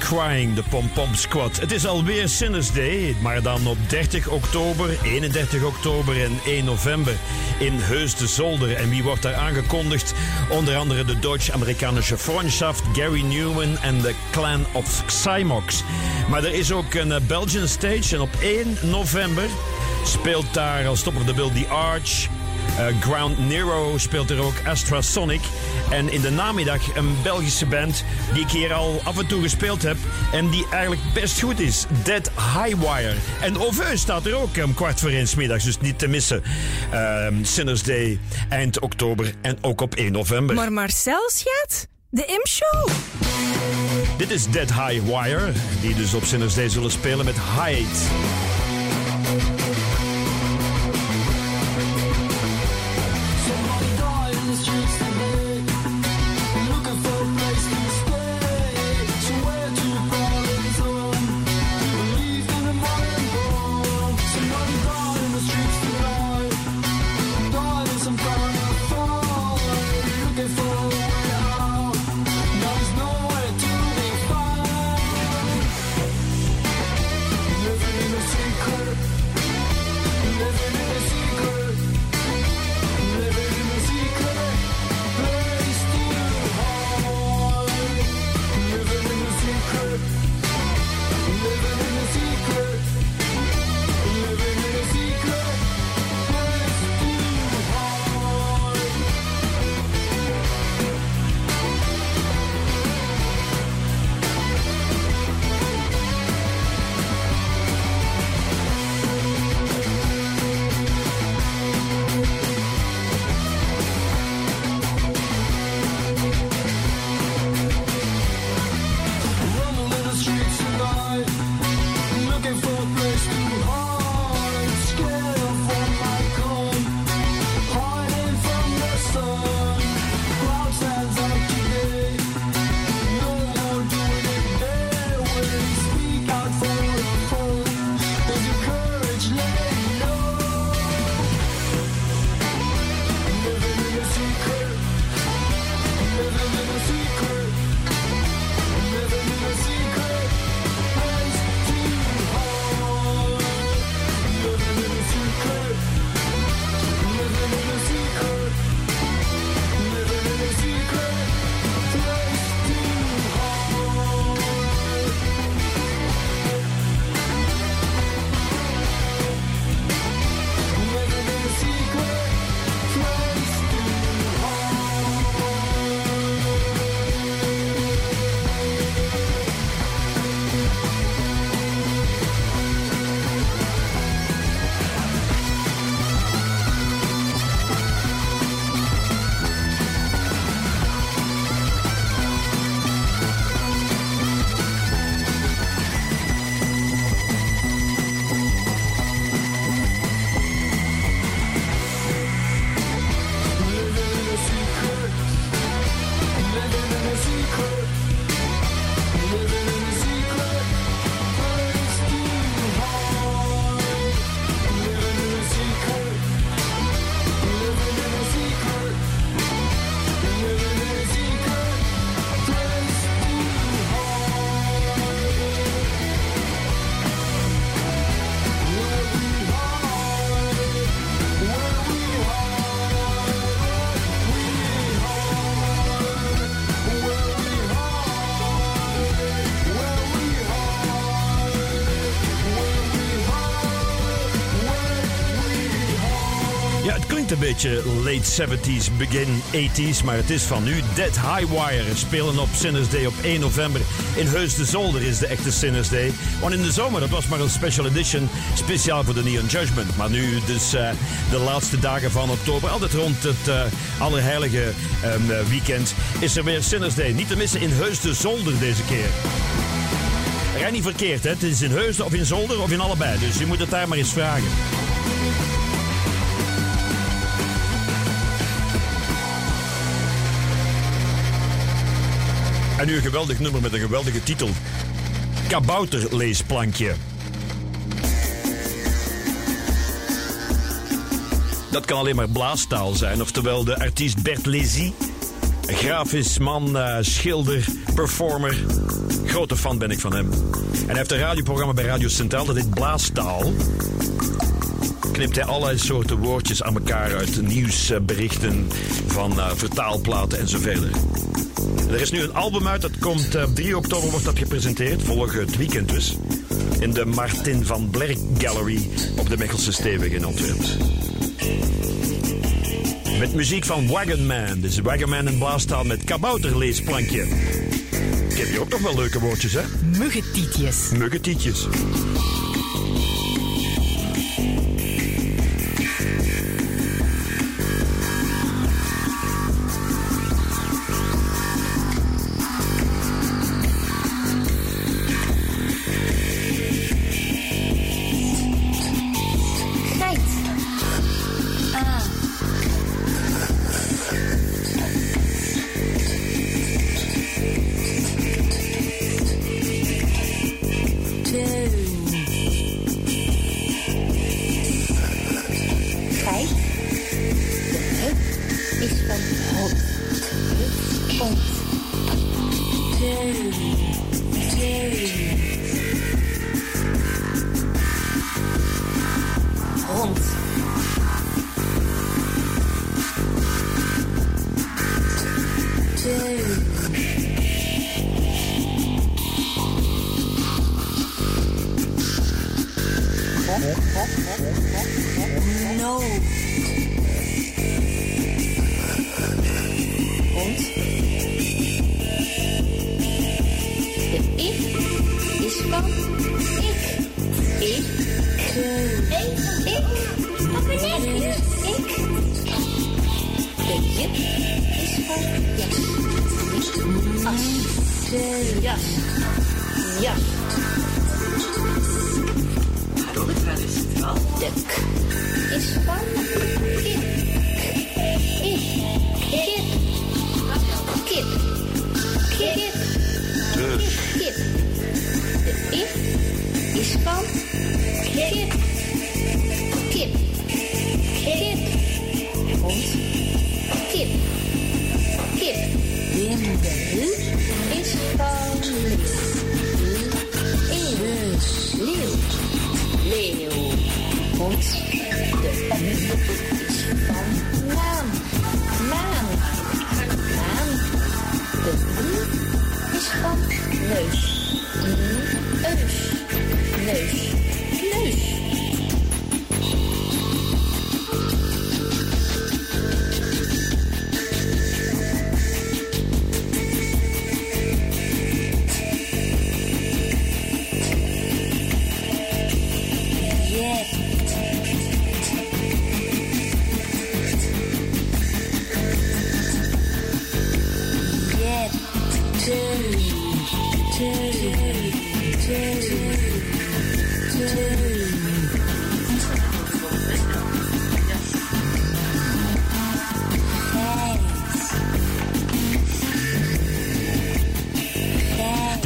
[SPEAKER 13] Crying,
[SPEAKER 26] de Pom Pom Squad. Het is alweer Sinners Day, maar dan op 30 oktober, 31 oktober en 1 november in Heus de Zolder. En wie wordt daar aangekondigd? Onder andere de Duits-Amerikanische Freundschaft, Gary Newman en de Clan of Cymox. Maar er is ook een eh, Belgian stage en op 1 november speelt daar als top of the bill The Arch... Uh, Ground Nero speelt er ook Astrasonic. En in de namiddag een Belgische band die ik hier al af en toe gespeeld heb. En die eigenlijk best goed is. Dead Highwire. En Oveu staat er ook om kwart voor één middags. Dus niet te missen. Ehm, Sinners Day eind oktober en ook op 1 november.
[SPEAKER 6] Maar Marcel, schat? De M-show?
[SPEAKER 26] Dit is Dead Highwire. Die dus op Sinners Day zullen spelen met Hyde. Een beetje late 70s, begin 80s, maar het is van nu. Dead Highwire spelen op Sinners Day op 1 november. In Heus de Zolder is de echte Sinners Day. Want in de zomer, dat was maar een special edition, speciaal voor de Neon Judgment. Maar nu dus eh, de laatste dagen van oktober, altijd rond het eh, Allerheilige ehm, eh, weekend, is er weer Sinners Day. Niet te missen in Heus de Zolder deze keer. Rij niet verkeerd, hè? Het is in Heusden of in Zolder of in allebei. Dus je moet het daar maar eens vragen. En nu een geweldig nummer met een geweldige titel. Kabouterleesplankje. Dat kan alleen maar blaastaal zijn, oftewel de artiest Bert Lézy
[SPEAKER 2] Grafisch man, eh, schilder, performer. Grote fan ben ik van hem. En hij heeft een radioprogramma bij Radio Centraal, dat heet Blaastaal. Knipt hij allerlei soorten woordjes aan elkaar uit nieuwsberichten van eh, vertaalplaten en zo verder. Er is nu een album uit, dat komt eh, op 3 oktober, wordt dat gepresenteerd, volgend weekend dus. In de Martin van Blerk Gallery op de Mechelse Stevig in Antwerpen. Met muziek van Wagon Man. Dus Wagon Man in blaastaal met kabouterleesplankje. Ik heb hier ook nog wel leuke woordjes, hè?
[SPEAKER 1] Muggetietjes.
[SPEAKER 2] Muggetietjes.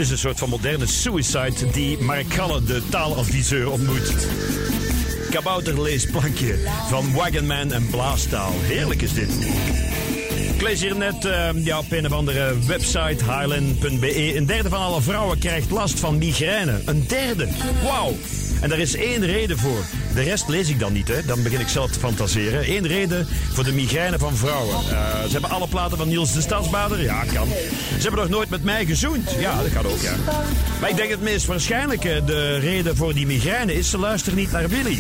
[SPEAKER 13] Is
[SPEAKER 2] een soort van moderne suicide die Mark de taaladviseur, ontmoet. Kabouterleesplankje van Wagonman en Blaastaal. Heerlijk is dit. Ik lees hier net eh, ja, op een of andere website, highland.be. Een derde van alle vrouwen krijgt last van migraine. Een derde. Wauw. En daar is één reden voor. De rest lees ik dan niet, hè. Dan begin ik zelf te fantaseren. Eén reden voor de migraine van vrouwen. Eh, ze hebben alle platen van Niels de Stadsbader. Ja, kan. Ze hebben nog nooit met mij gezoend. Ja, dat gaat ook, ja. Maar ik denk het meest waarschijnlijke, de reden voor die migraine is... ze luisteren niet naar Willy.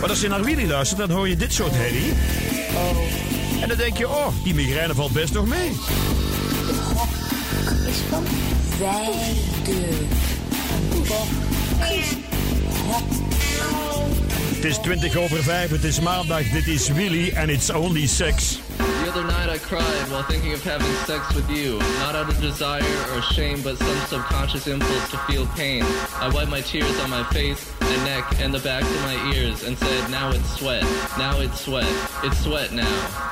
[SPEAKER 2] Maar als je naar Willy luistert, dan hoor je dit soort herrie. En dan denk je, oh, die migraine valt best nog mee.
[SPEAKER 13] van. Bok is hok.
[SPEAKER 2] Het is 20 over 5, het is maandag, dit is Willy en it's only sex.
[SPEAKER 27] The other night I cried while thinking of having sex with you. Not out of desire or shame, but some subconscious impulse to feel pain. I wiped my tears on my face and neck and the backs of my ears and said, now it's sweat. Now it's sweat. It's sweat now.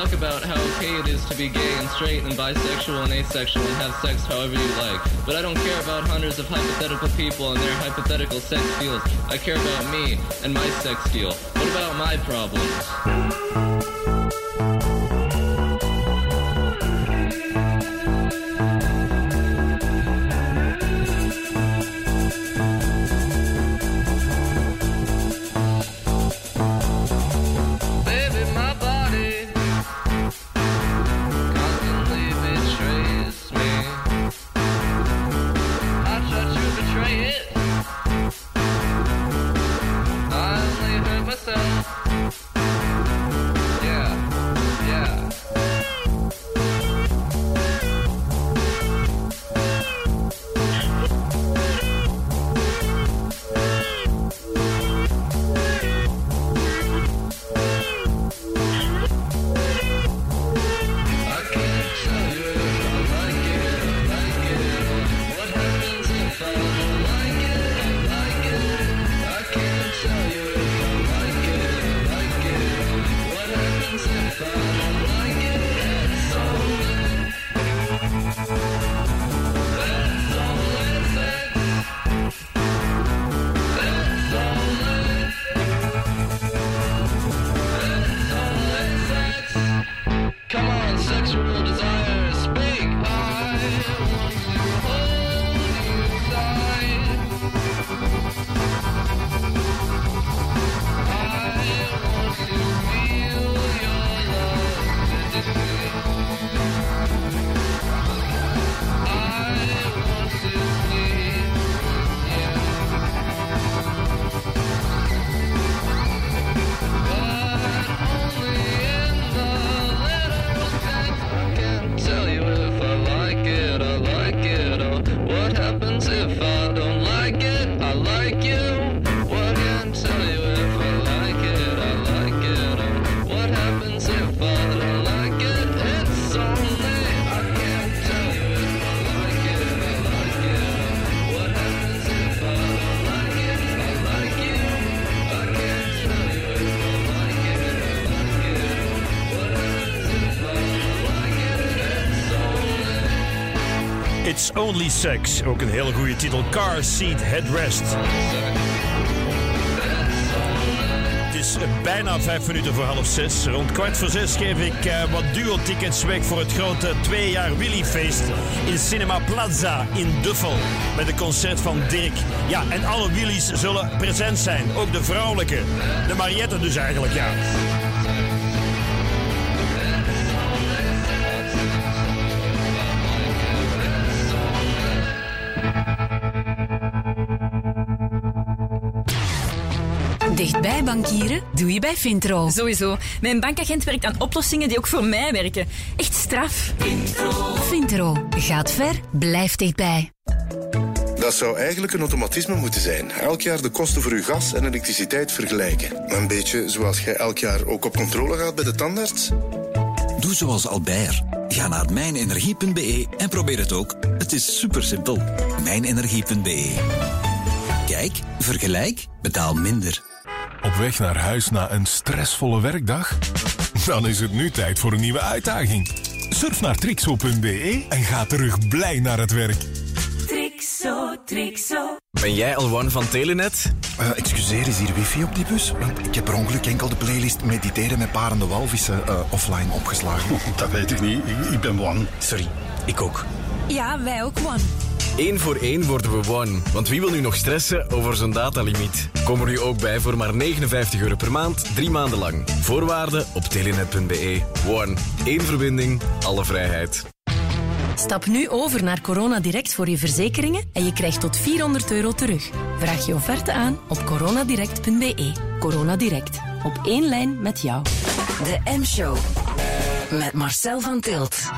[SPEAKER 27] Talk about how okay it is to be gay and straight and bisexual and asexual and have sex however you like. But I don't care about hundreds of hypothetical people and their hypothetical sex fields. I care about me and my sex deal. What about my problems? Only Sex,
[SPEAKER 2] ook een hele goede titel. Car Seat Headrest. Het is eh, bijna vijf minuten voor half zes. Rond kwart voor zes geef ik eh, wat duo-tickets weg voor het grote twee jaar Willy-feest in Cinema Plaza in Duffel. Met een concert van Dirk. Ja, en alle Willys zullen present zijn. Ook de vrouwelijke. De Mariette dus eigenlijk, ja.
[SPEAKER 7] Bankieren doe je bij Vintro.
[SPEAKER 11] Sowieso. Mijn bankagent werkt aan oplossingen die ook voor mij werken. Echt straf.
[SPEAKER 7] Vintro gaat ver, blijft dichtbij.
[SPEAKER 28] Dat zou eigenlijk een automatisme moeten zijn. Elk jaar de kosten voor uw gas en elektriciteit vergelijken. Een beetje zoals jij elk jaar ook op controle gaat bij de tandarts.
[SPEAKER 29] Doe zoals Albert. Ga naar mijnenergie.be en probeer het ook. Het is super simpel. Mijnenergie.be. Kijk, vergelijk, betaal minder.
[SPEAKER 30] Weg naar huis na een stressvolle werkdag? Dan is het nu tijd voor een nieuwe uitdaging. Surf naar trixo.be en ga terug blij naar het werk.
[SPEAKER 3] Trixo, Trixo.
[SPEAKER 31] Ben jij L1 van Telenet?
[SPEAKER 32] Eh, excuseer, is hier wifi op die bus? Want ik heb per ongeluk enkel de playlist Mediteren met parende walvissen eh, offline opgeslagen. [laughs]
[SPEAKER 33] Dat weet ik niet. Ik, ik ben bang.
[SPEAKER 31] Sorry, ik ook.
[SPEAKER 6] Ja, wij ook One.
[SPEAKER 31] Eén voor één worden we one. Want wie wil nu nog stressen over zijn datalimiet? Kom er nu ook bij voor maar 59 euro per maand, drie maanden lang. Voorwaarden op telenet.be. One. Eén verbinding, alle vrijheid.
[SPEAKER 22] Stap nu over naar Corona Direct voor je verzekeringen en je krijgt tot 400 euro terug. Vraag je offerte aan op coronadirect.be. Corona Direct. Op één lijn met jou.
[SPEAKER 7] De M-show. Met Marcel van Tilt.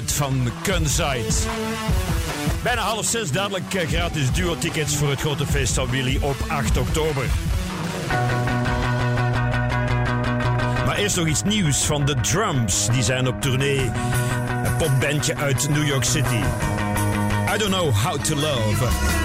[SPEAKER 2] Van Kunzite. Bijna half zes, dadelijk eh, gratis duo-tickets voor het grote feest van Willy op 8 oktober. Maar eerst nog iets nieuws van de Drums. Die zijn op tournee. Een popbandje uit New York City. I don't know how to love.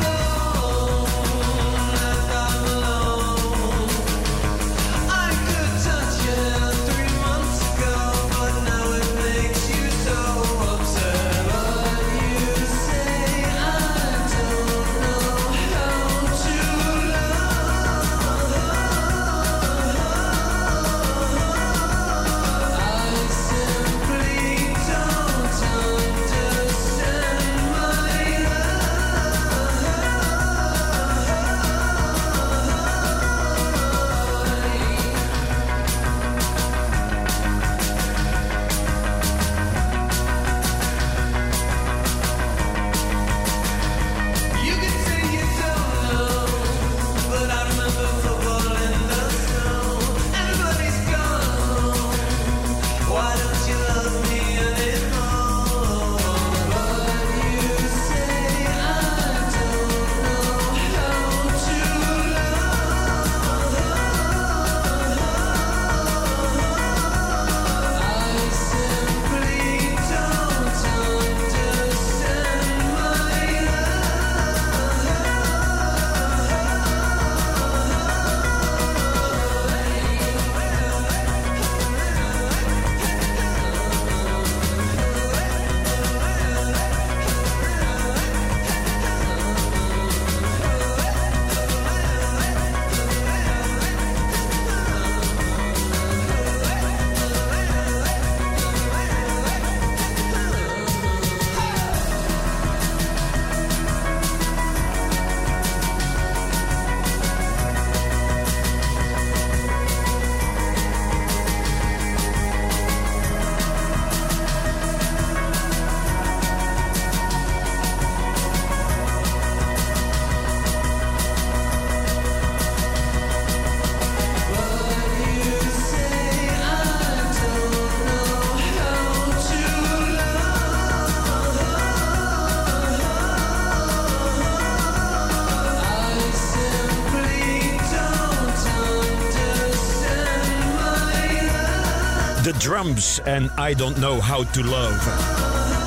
[SPEAKER 2] En I Don't Know How to Love.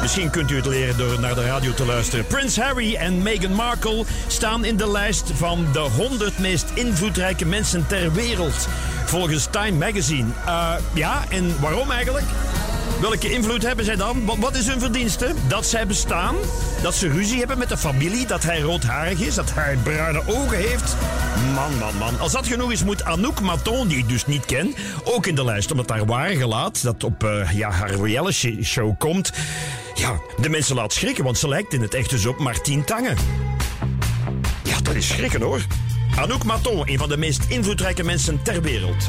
[SPEAKER 2] Misschien kunt u het leren door naar de radio te luisteren. Prins Harry en Meghan Markle staan in de lijst van de 100 meest invloedrijke mensen ter wereld. Volgens Time Magazine. Uh, ja, en waarom eigenlijk? Welke invloed hebben zij dan? Wat is hun verdienste? Dat zij bestaan, dat ze ruzie hebben met de familie, dat hij roodharig is, dat hij bruine ogen heeft. Man, man, man. Als dat genoeg is, moet Anouk Maton, die ik dus niet ken, ook in de lijst. Omdat haar ware gelaat, dat op uh, ja, haar reality show komt, ja, de mensen laat schrikken, want ze lijkt in het echt dus op Martien Tangen. Ja, dat is schrikken hoor. Anouk Maton, een van de meest invloedrijke mensen ter wereld.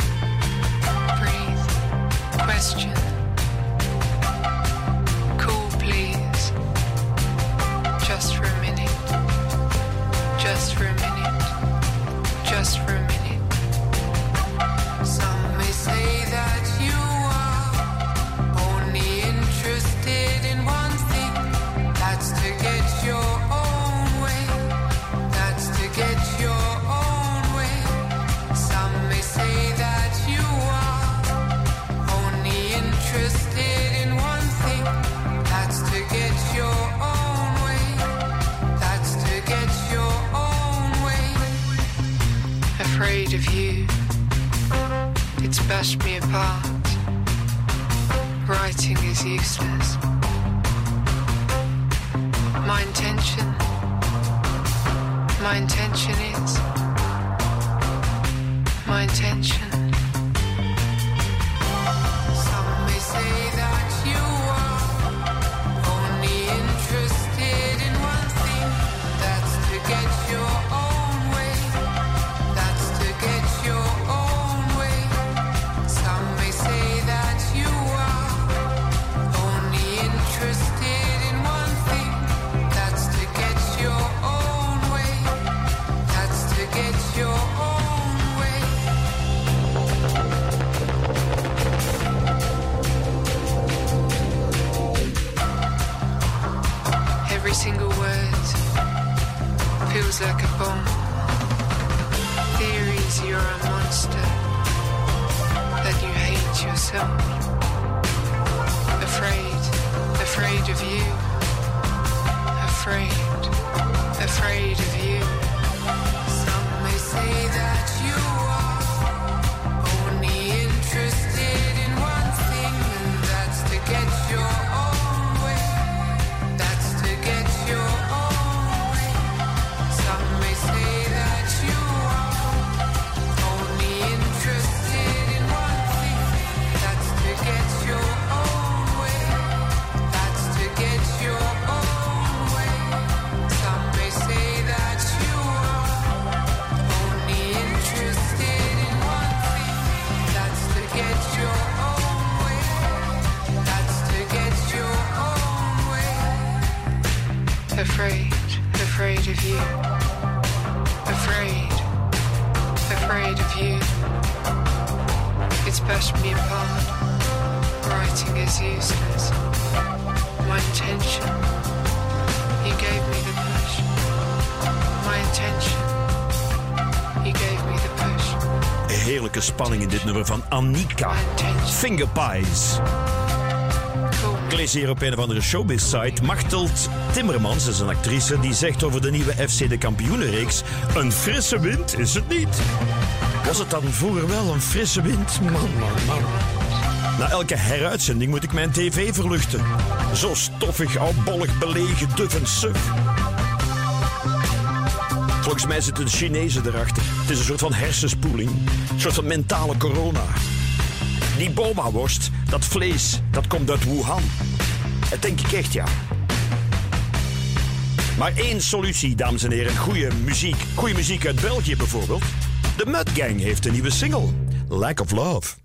[SPEAKER 34] You.
[SPEAKER 2] Finger Pies. Ik lees hier op een of andere showbiz-site. Machteld Timmermans is een actrice die zegt over de nieuwe FC de Kampioenenreeks... Een frisse wind is het niet. Was het dan vroeger wel een frisse wind? Man, man, man. Na elke heruitzending moet ik mijn tv verluchten. Zo stoffig, oudbollig, belegen, duf en suf. Volgens mij zitten de Chinezen erachter. Het is een soort van hersenspoeling. Een soort van mentale corona. Die boma-worst, dat vlees, dat komt uit Wuhan. Dat denk ik echt, ja. Maar één solutie, dames en heren. Goede muziek. Goede muziek uit België bijvoorbeeld. De Mud Gang heeft een nieuwe single. Lack of Love.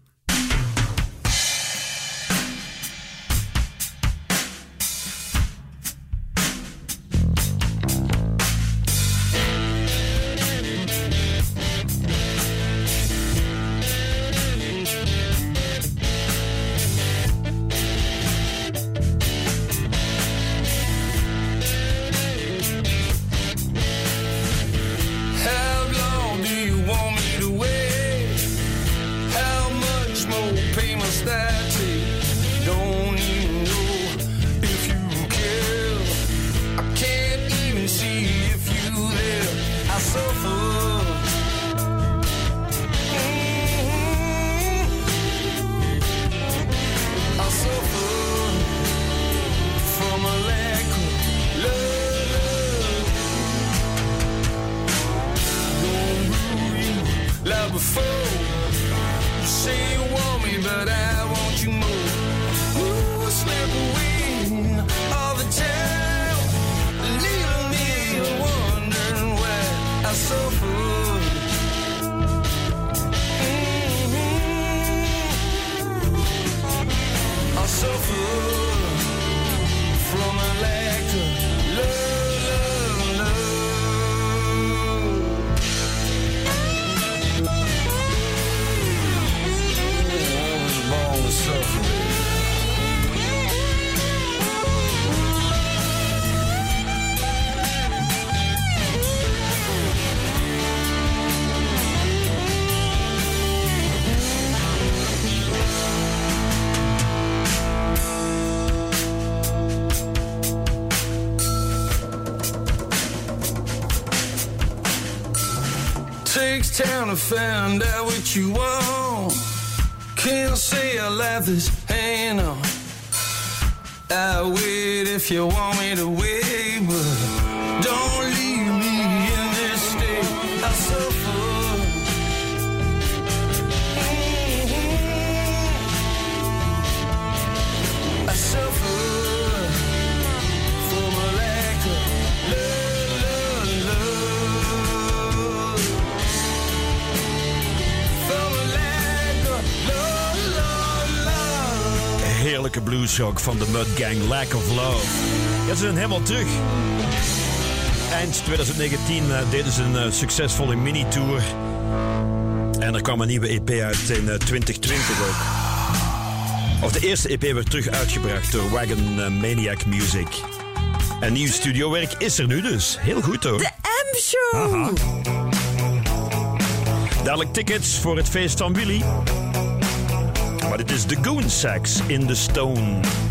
[SPEAKER 25] Takes time to find out what you want. Can't say I left this hand on. I'll wait if you want me to wait, but
[SPEAKER 2] Heerlijke van de Mud Gang, Lack of Love. Ja, ze zijn helemaal terug. Eind 2019 eh, deden ze een eh, succesvolle mini-tour. En er kwam een nieuwe EP uit in eh, 2020 ook. Of de eerste EP werd terug uitgebracht door Wagon eh, Maniac Music. En nieuw studiowerk is er nu dus. Heel goed hoor.
[SPEAKER 6] De M-show!
[SPEAKER 2] Dadelijk tickets voor het feest van Willy. Maar it is the Goon Sax in the Stone.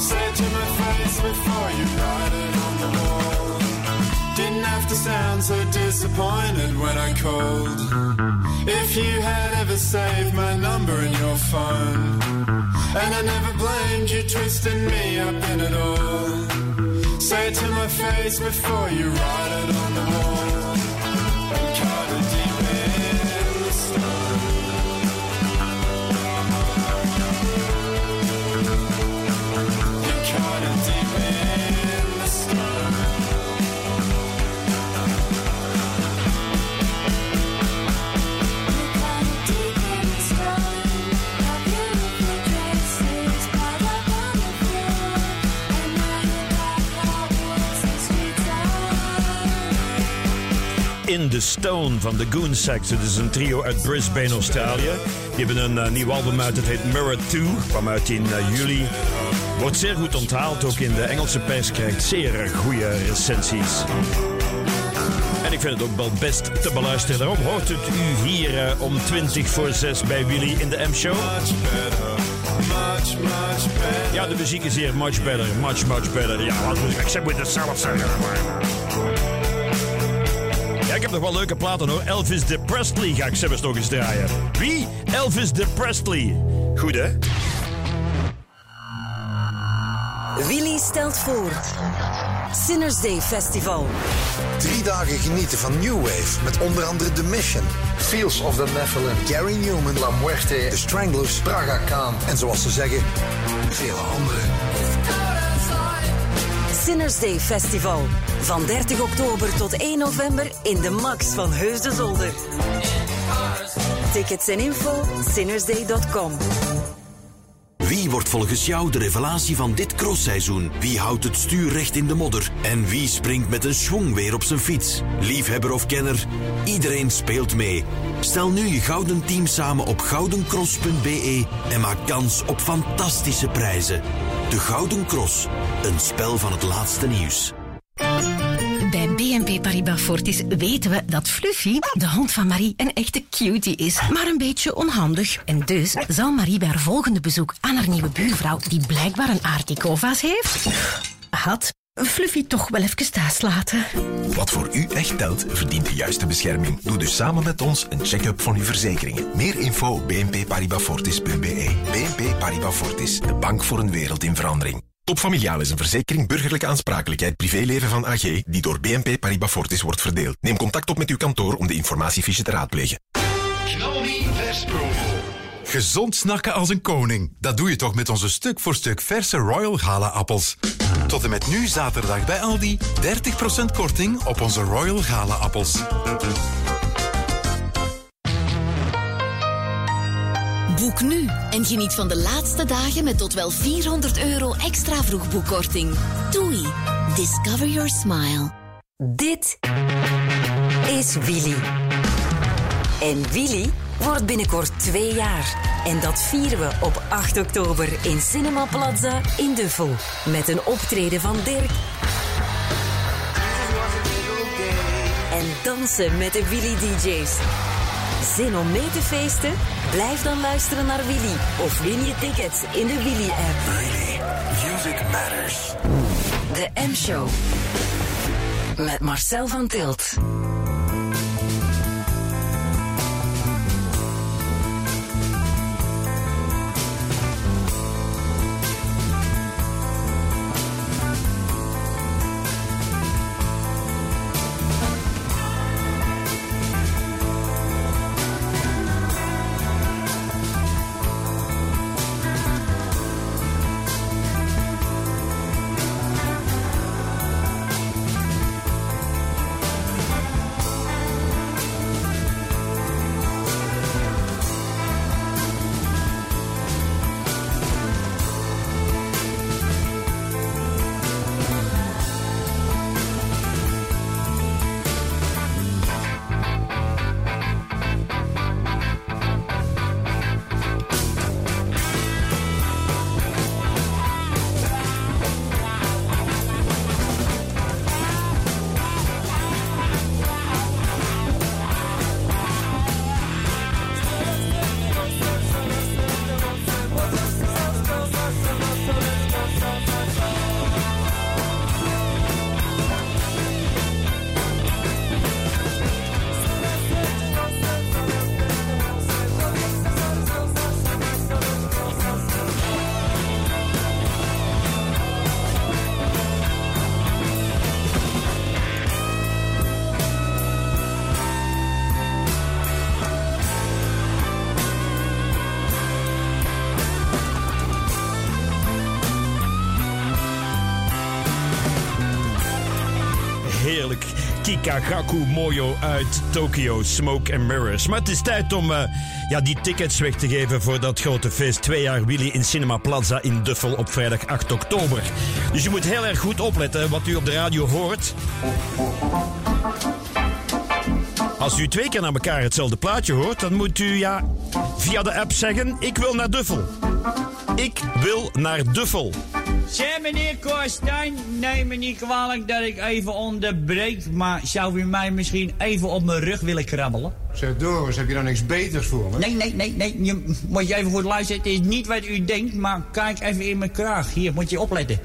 [SPEAKER 25] Say it to my face before you write it on the wall. Didn't have to sound so disappointed when I called. If you had ever saved my number in your phone, and I never blamed you, twisting me up in it all. Say it to my face before you write it on the wall. In the Stone
[SPEAKER 2] van de Sax. Het is een trio uit Brisbane, Australië. Die hebben een eh, nieuw album uit. Het heet Mirror 2. Kwam uit in eh, juli. Wordt zeer goed onthaald. Ook in de Engelse pers krijgt zeer goede recensies. En ik vind het ook wel best te beluisteren. Daarom hoort het u hier eh, om 20 voor 6 bij Willy in de M-show. Ja, de muziek is hier much better. Much, much better. Ja, wat moet ik? Ik moet het zelf zeggen. Ik heb nog wel leuke platen hoor. Elvis de Presley ga ik zelfs nog eens draaien. Wie? Elvis de Presley. Goed hè?
[SPEAKER 7] Willy stelt voor. Sinners Day Festival.
[SPEAKER 35] Drie dagen genieten van New Wave met onder andere The Mission, Fields of the Nephilim, Gary Newman, La Muerte, The Stranglers, Praga Khan en zoals ze zeggen, vele anderen.
[SPEAKER 7] Sinners Day Festival. Van 30 oktober tot 1 november in de Max van Heus de Zolder. Tickets en info sinnersday.com.
[SPEAKER 36] Wie wordt volgens jou de revelatie van dit crossseizoen? Wie houdt het stuur recht in de modder? En wie springt met een schwung weer op zijn fiets? Liefhebber of kenner? Iedereen speelt mee. Stel nu je gouden team samen op goudencross.be en maak kans op fantastische prijzen. De Gouden Cross, een spel van het laatste nieuws.
[SPEAKER 1] BNP Paribas Fortis weten we dat Fluffy, de hond van Marie, een echte cutie is, maar een beetje onhandig. En dus zal Marie bij haar volgende bezoek aan haar nieuwe buurvrouw, die blijkbaar een aardikova's heeft, had Fluffy toch wel even thuis laten.
[SPEAKER 37] Wat voor u echt telt, verdient de juiste bescherming. Doe dus samen met ons een check-up van uw verzekeringen. Meer info bnpparibasfortis.be. BNP Paribas Fortis, de bank voor een wereld in verandering. Topfamiliaal is een verzekering burgerlijke aansprakelijkheid privéleven van AG die door BNP Paribas Fortis wordt verdeeld. Neem contact op met uw kantoor om de informatiefiche te raadplegen.
[SPEAKER 21] Gezond snakken als een koning. Dat doe je toch met onze stuk voor stuk verse Royal Gala appels. Tot en met nu zaterdag bij Aldi 30% korting op onze Royal Gala appels.
[SPEAKER 38] Boek nu en geniet van de laatste dagen met tot wel 400 euro extra vroegboekkorting. Doei. Discover your smile.
[SPEAKER 7] Dit is Willy. En Willy wordt binnenkort twee jaar. En dat vieren we op 8 oktober in Cinema Plaza in Duffel. Met een optreden van Dirk. En dansen met de Willy DJ's. Zin om mee te feesten? Blijf dan luisteren naar Willy of win je tickets in de Willy-app.
[SPEAKER 21] Music matters.
[SPEAKER 7] De M-show. Met Marcel van Tilt.
[SPEAKER 2] Kikagaku Moyo uit Tokyo, Smoke and Mirrors. Maar het is tijd om eh, ja, die tickets weg te geven voor dat grote feest. Twee jaar Willy in Cinema Plaza in Duffel op vrijdag 8 oktober. Dus je moet heel erg goed opletten wat u op de radio hoort. Als u twee keer naar elkaar hetzelfde plaatje hoort, dan moet u ja, via de app zeggen: Ik wil naar Duffel. Ik wil naar Duffel.
[SPEAKER 39] Zeg meneer Korstijn, neem me niet kwalijk dat ik even onderbreek, maar zou u mij misschien even op mijn rug willen krabbelen?
[SPEAKER 40] Zeg Doris, heb je dan niks beters voor me?
[SPEAKER 39] Nee, nee, nee, nee, je moet je even goed luisteren. Het is niet wat u denkt, maar kijk even in mijn kraag. Hier, moet je opletten.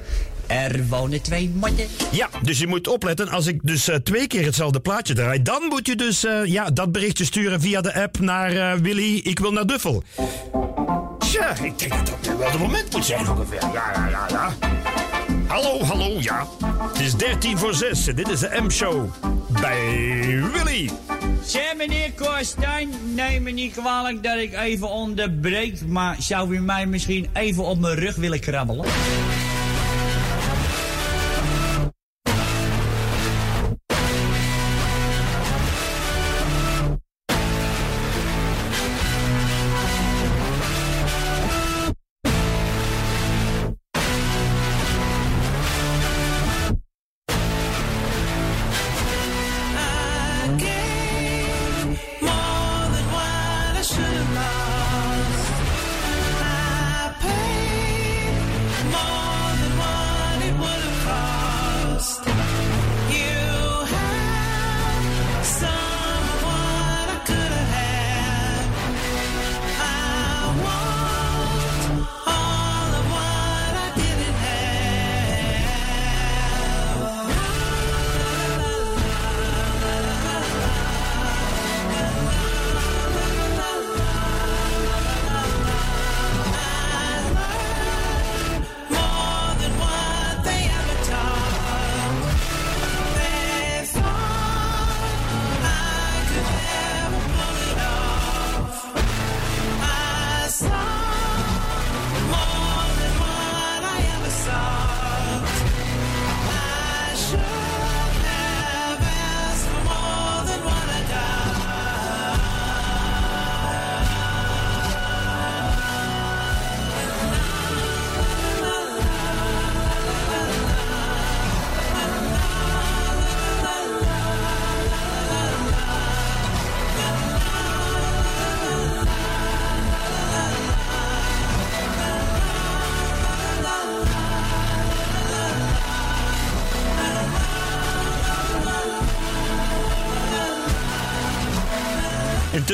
[SPEAKER 39] Er wonen twee mannen.
[SPEAKER 2] Ja, dus je moet opletten. Als ik dus eh, twee keer hetzelfde plaatje draai, dan moet je dus eh, ja, dat berichtje sturen via de app naar eh, Willy, ik wil naar Duffel. Ik denk dat dat wel het moment moet zijn ongeveer. Ja, ja, ja, ja. Hallo, hallo, ja. Het is 13 voor 6 en dit is de M-show bij Willy.
[SPEAKER 39] Zeg meneer Korstijn, neem me niet kwalijk dat ik even onderbreek, maar zou u mij misschien even op mijn rug willen krabbelen?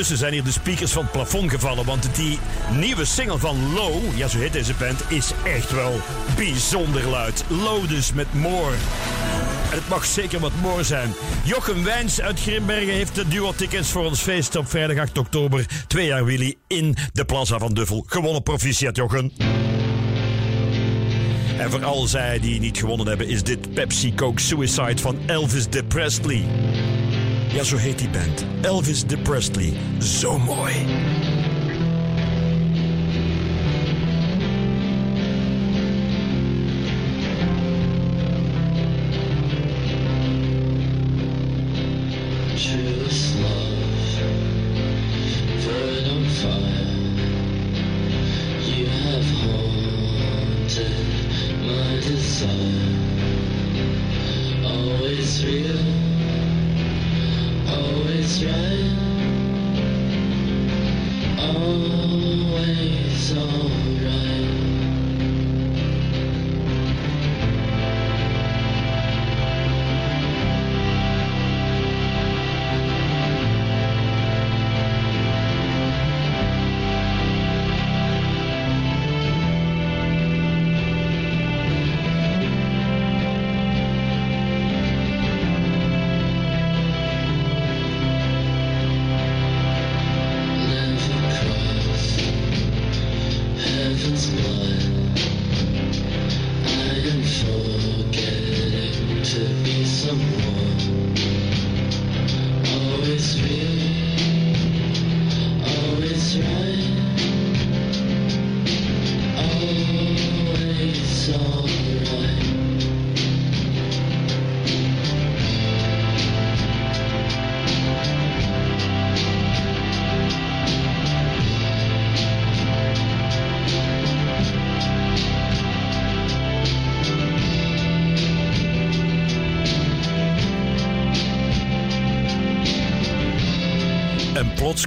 [SPEAKER 2] Intussen zijn hier de speakers van het plafond gevallen, want die nieuwe single van Low, ja zo heet deze band, is echt wel bijzonder luid. Low dus met More. En het mag zeker wat more zijn. Jochem Wijns uit Grimbergen heeft de duo-tickets voor ons feest op vrijdag 8 oktober. Twee jaar Willy in de Plaza van Duffel. Gewonnen proficiat, Jochen. En voor al zij die niet gewonnen hebben, is dit Pepsi Coke Suicide van Elvis de Presley. Ja, zo heet die band. Elvis de Presley. Zo mooi.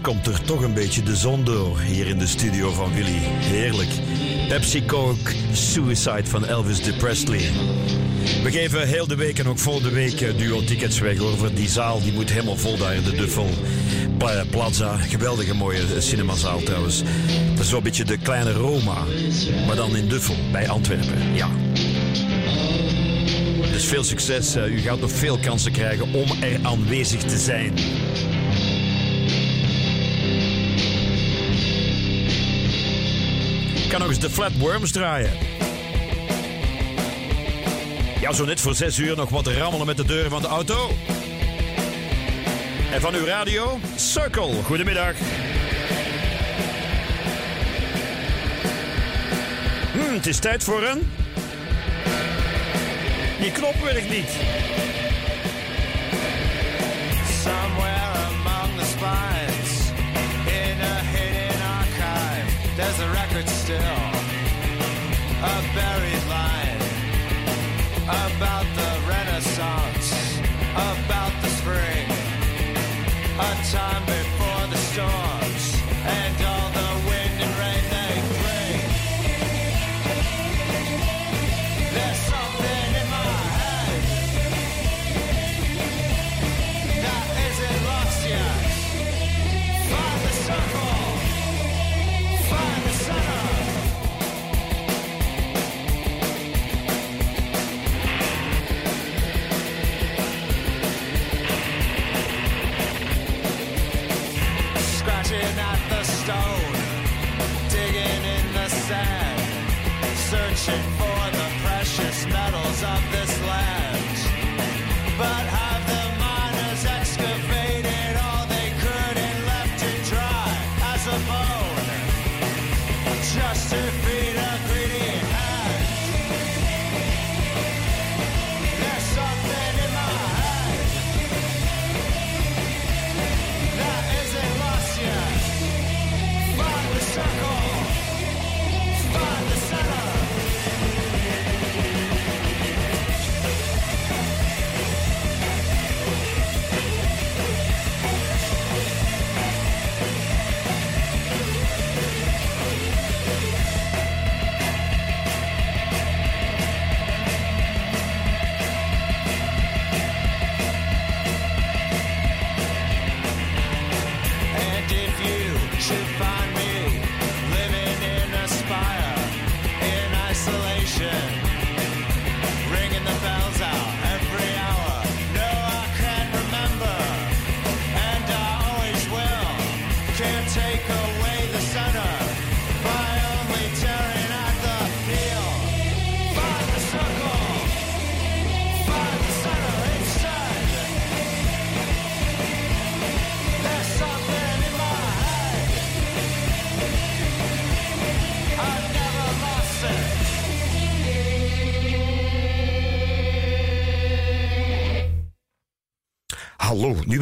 [SPEAKER 2] Komt er toch een beetje de zon door hier in de studio van Willy. Heerlijk. Pepsi Coke Suicide van Elvis de Presley. We geven heel de week en ook volgende week eh, duo-tickets weg over. Die zaal die moet helemaal vol daar in de Duffel Pla- Plaza. Geweldige mooie eh, cinemazaal trouwens. Dat is zo'n beetje de kleine Roma. Maar dan in Duffel, bij Antwerpen. Ja. Dus veel succes. eh, U gaat nog veel kansen krijgen om er aanwezig te zijn. Kan nog eens de Flatworms draaien. Ja, zo net voor zes uur nog wat rammelen met de deur van de auto. En van uw radio, Circle. Goedemiddag. Hmm, het is tijd voor een... Die knop werkt niet.
[SPEAKER 34] There's a record still, a buried line about the Renaissance, about the spring, a time before the storms, walls of this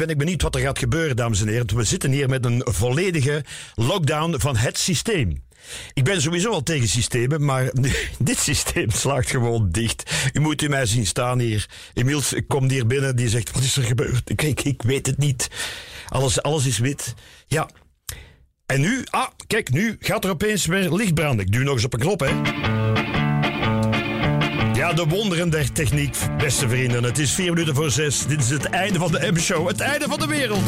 [SPEAKER 2] ben ik benieuwd wat er gaat gebeuren, dames en heren. We zitten hier met een volledige lockdown van het systeem. Ik ben sowieso al tegen systemen, maar [laughs] dit systeem slaagt gewoon dicht. U moet u mij zien staan hier. Emiels komt hier binnen, die zegt, wat is er gebeurd? Kijk, ik weet het niet. Alles, alles is wit. Ja. En nu, ah, kijk, nu gaat er opeens weer licht branden. Ik duw nog eens op een knop, hè. Ja, de wonderen der techniek, beste vrienden. Het is vier minuten voor zes. Dit is het einde van de M-show. Het einde van de wereld.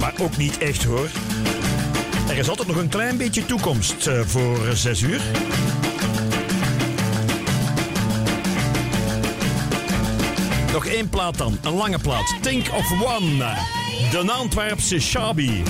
[SPEAKER 2] Maar ook niet echt, hoor. Er is altijd nog een klein beetje toekomst eh, voor zes uur. Nog één plaat dan, een lange plaat. Think of One. De Antwerpse Shabi.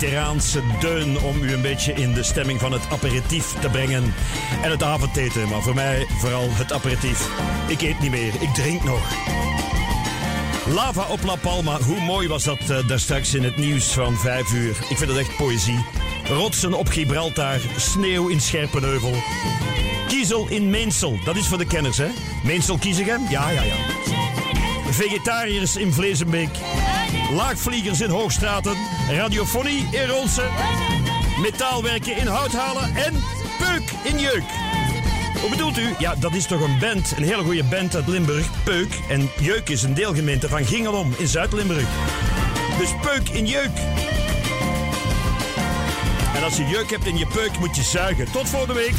[SPEAKER 2] Mediterraanse deun om u een beetje in de stemming van het aperitief te brengen. En het avondeten, maar voor mij vooral het aperitief. Ik eet niet meer, ik drink nog. Lava op La Palma, hoe mooi was dat uh, daar straks in het nieuws van 5 uur. Ik vind dat echt poëzie. Rotsen op Gibraltar, sneeuw in Scherpenheuvel. Kiezel in Meensel, dat is voor de kenners, hè? Meensel Kiezegem? Ja, ja, ja. Vegetariërs in Vlezenbeek. Laagvliegers in Hoogstraten. Radiofonie in Ronsen. Metaalwerken in Houthalen. En Peuk in Jeuk. Hoe bedoelt u? Ja, dat is toch een band, een hele goede band uit Limburg, Peuk. En Jeuk is een deelgemeente van Gingelom in Zuid-Limburg. Dus Peuk in Jeuk. En als je jeuk hebt in je peuk, moet je zuigen. Tot volgende week.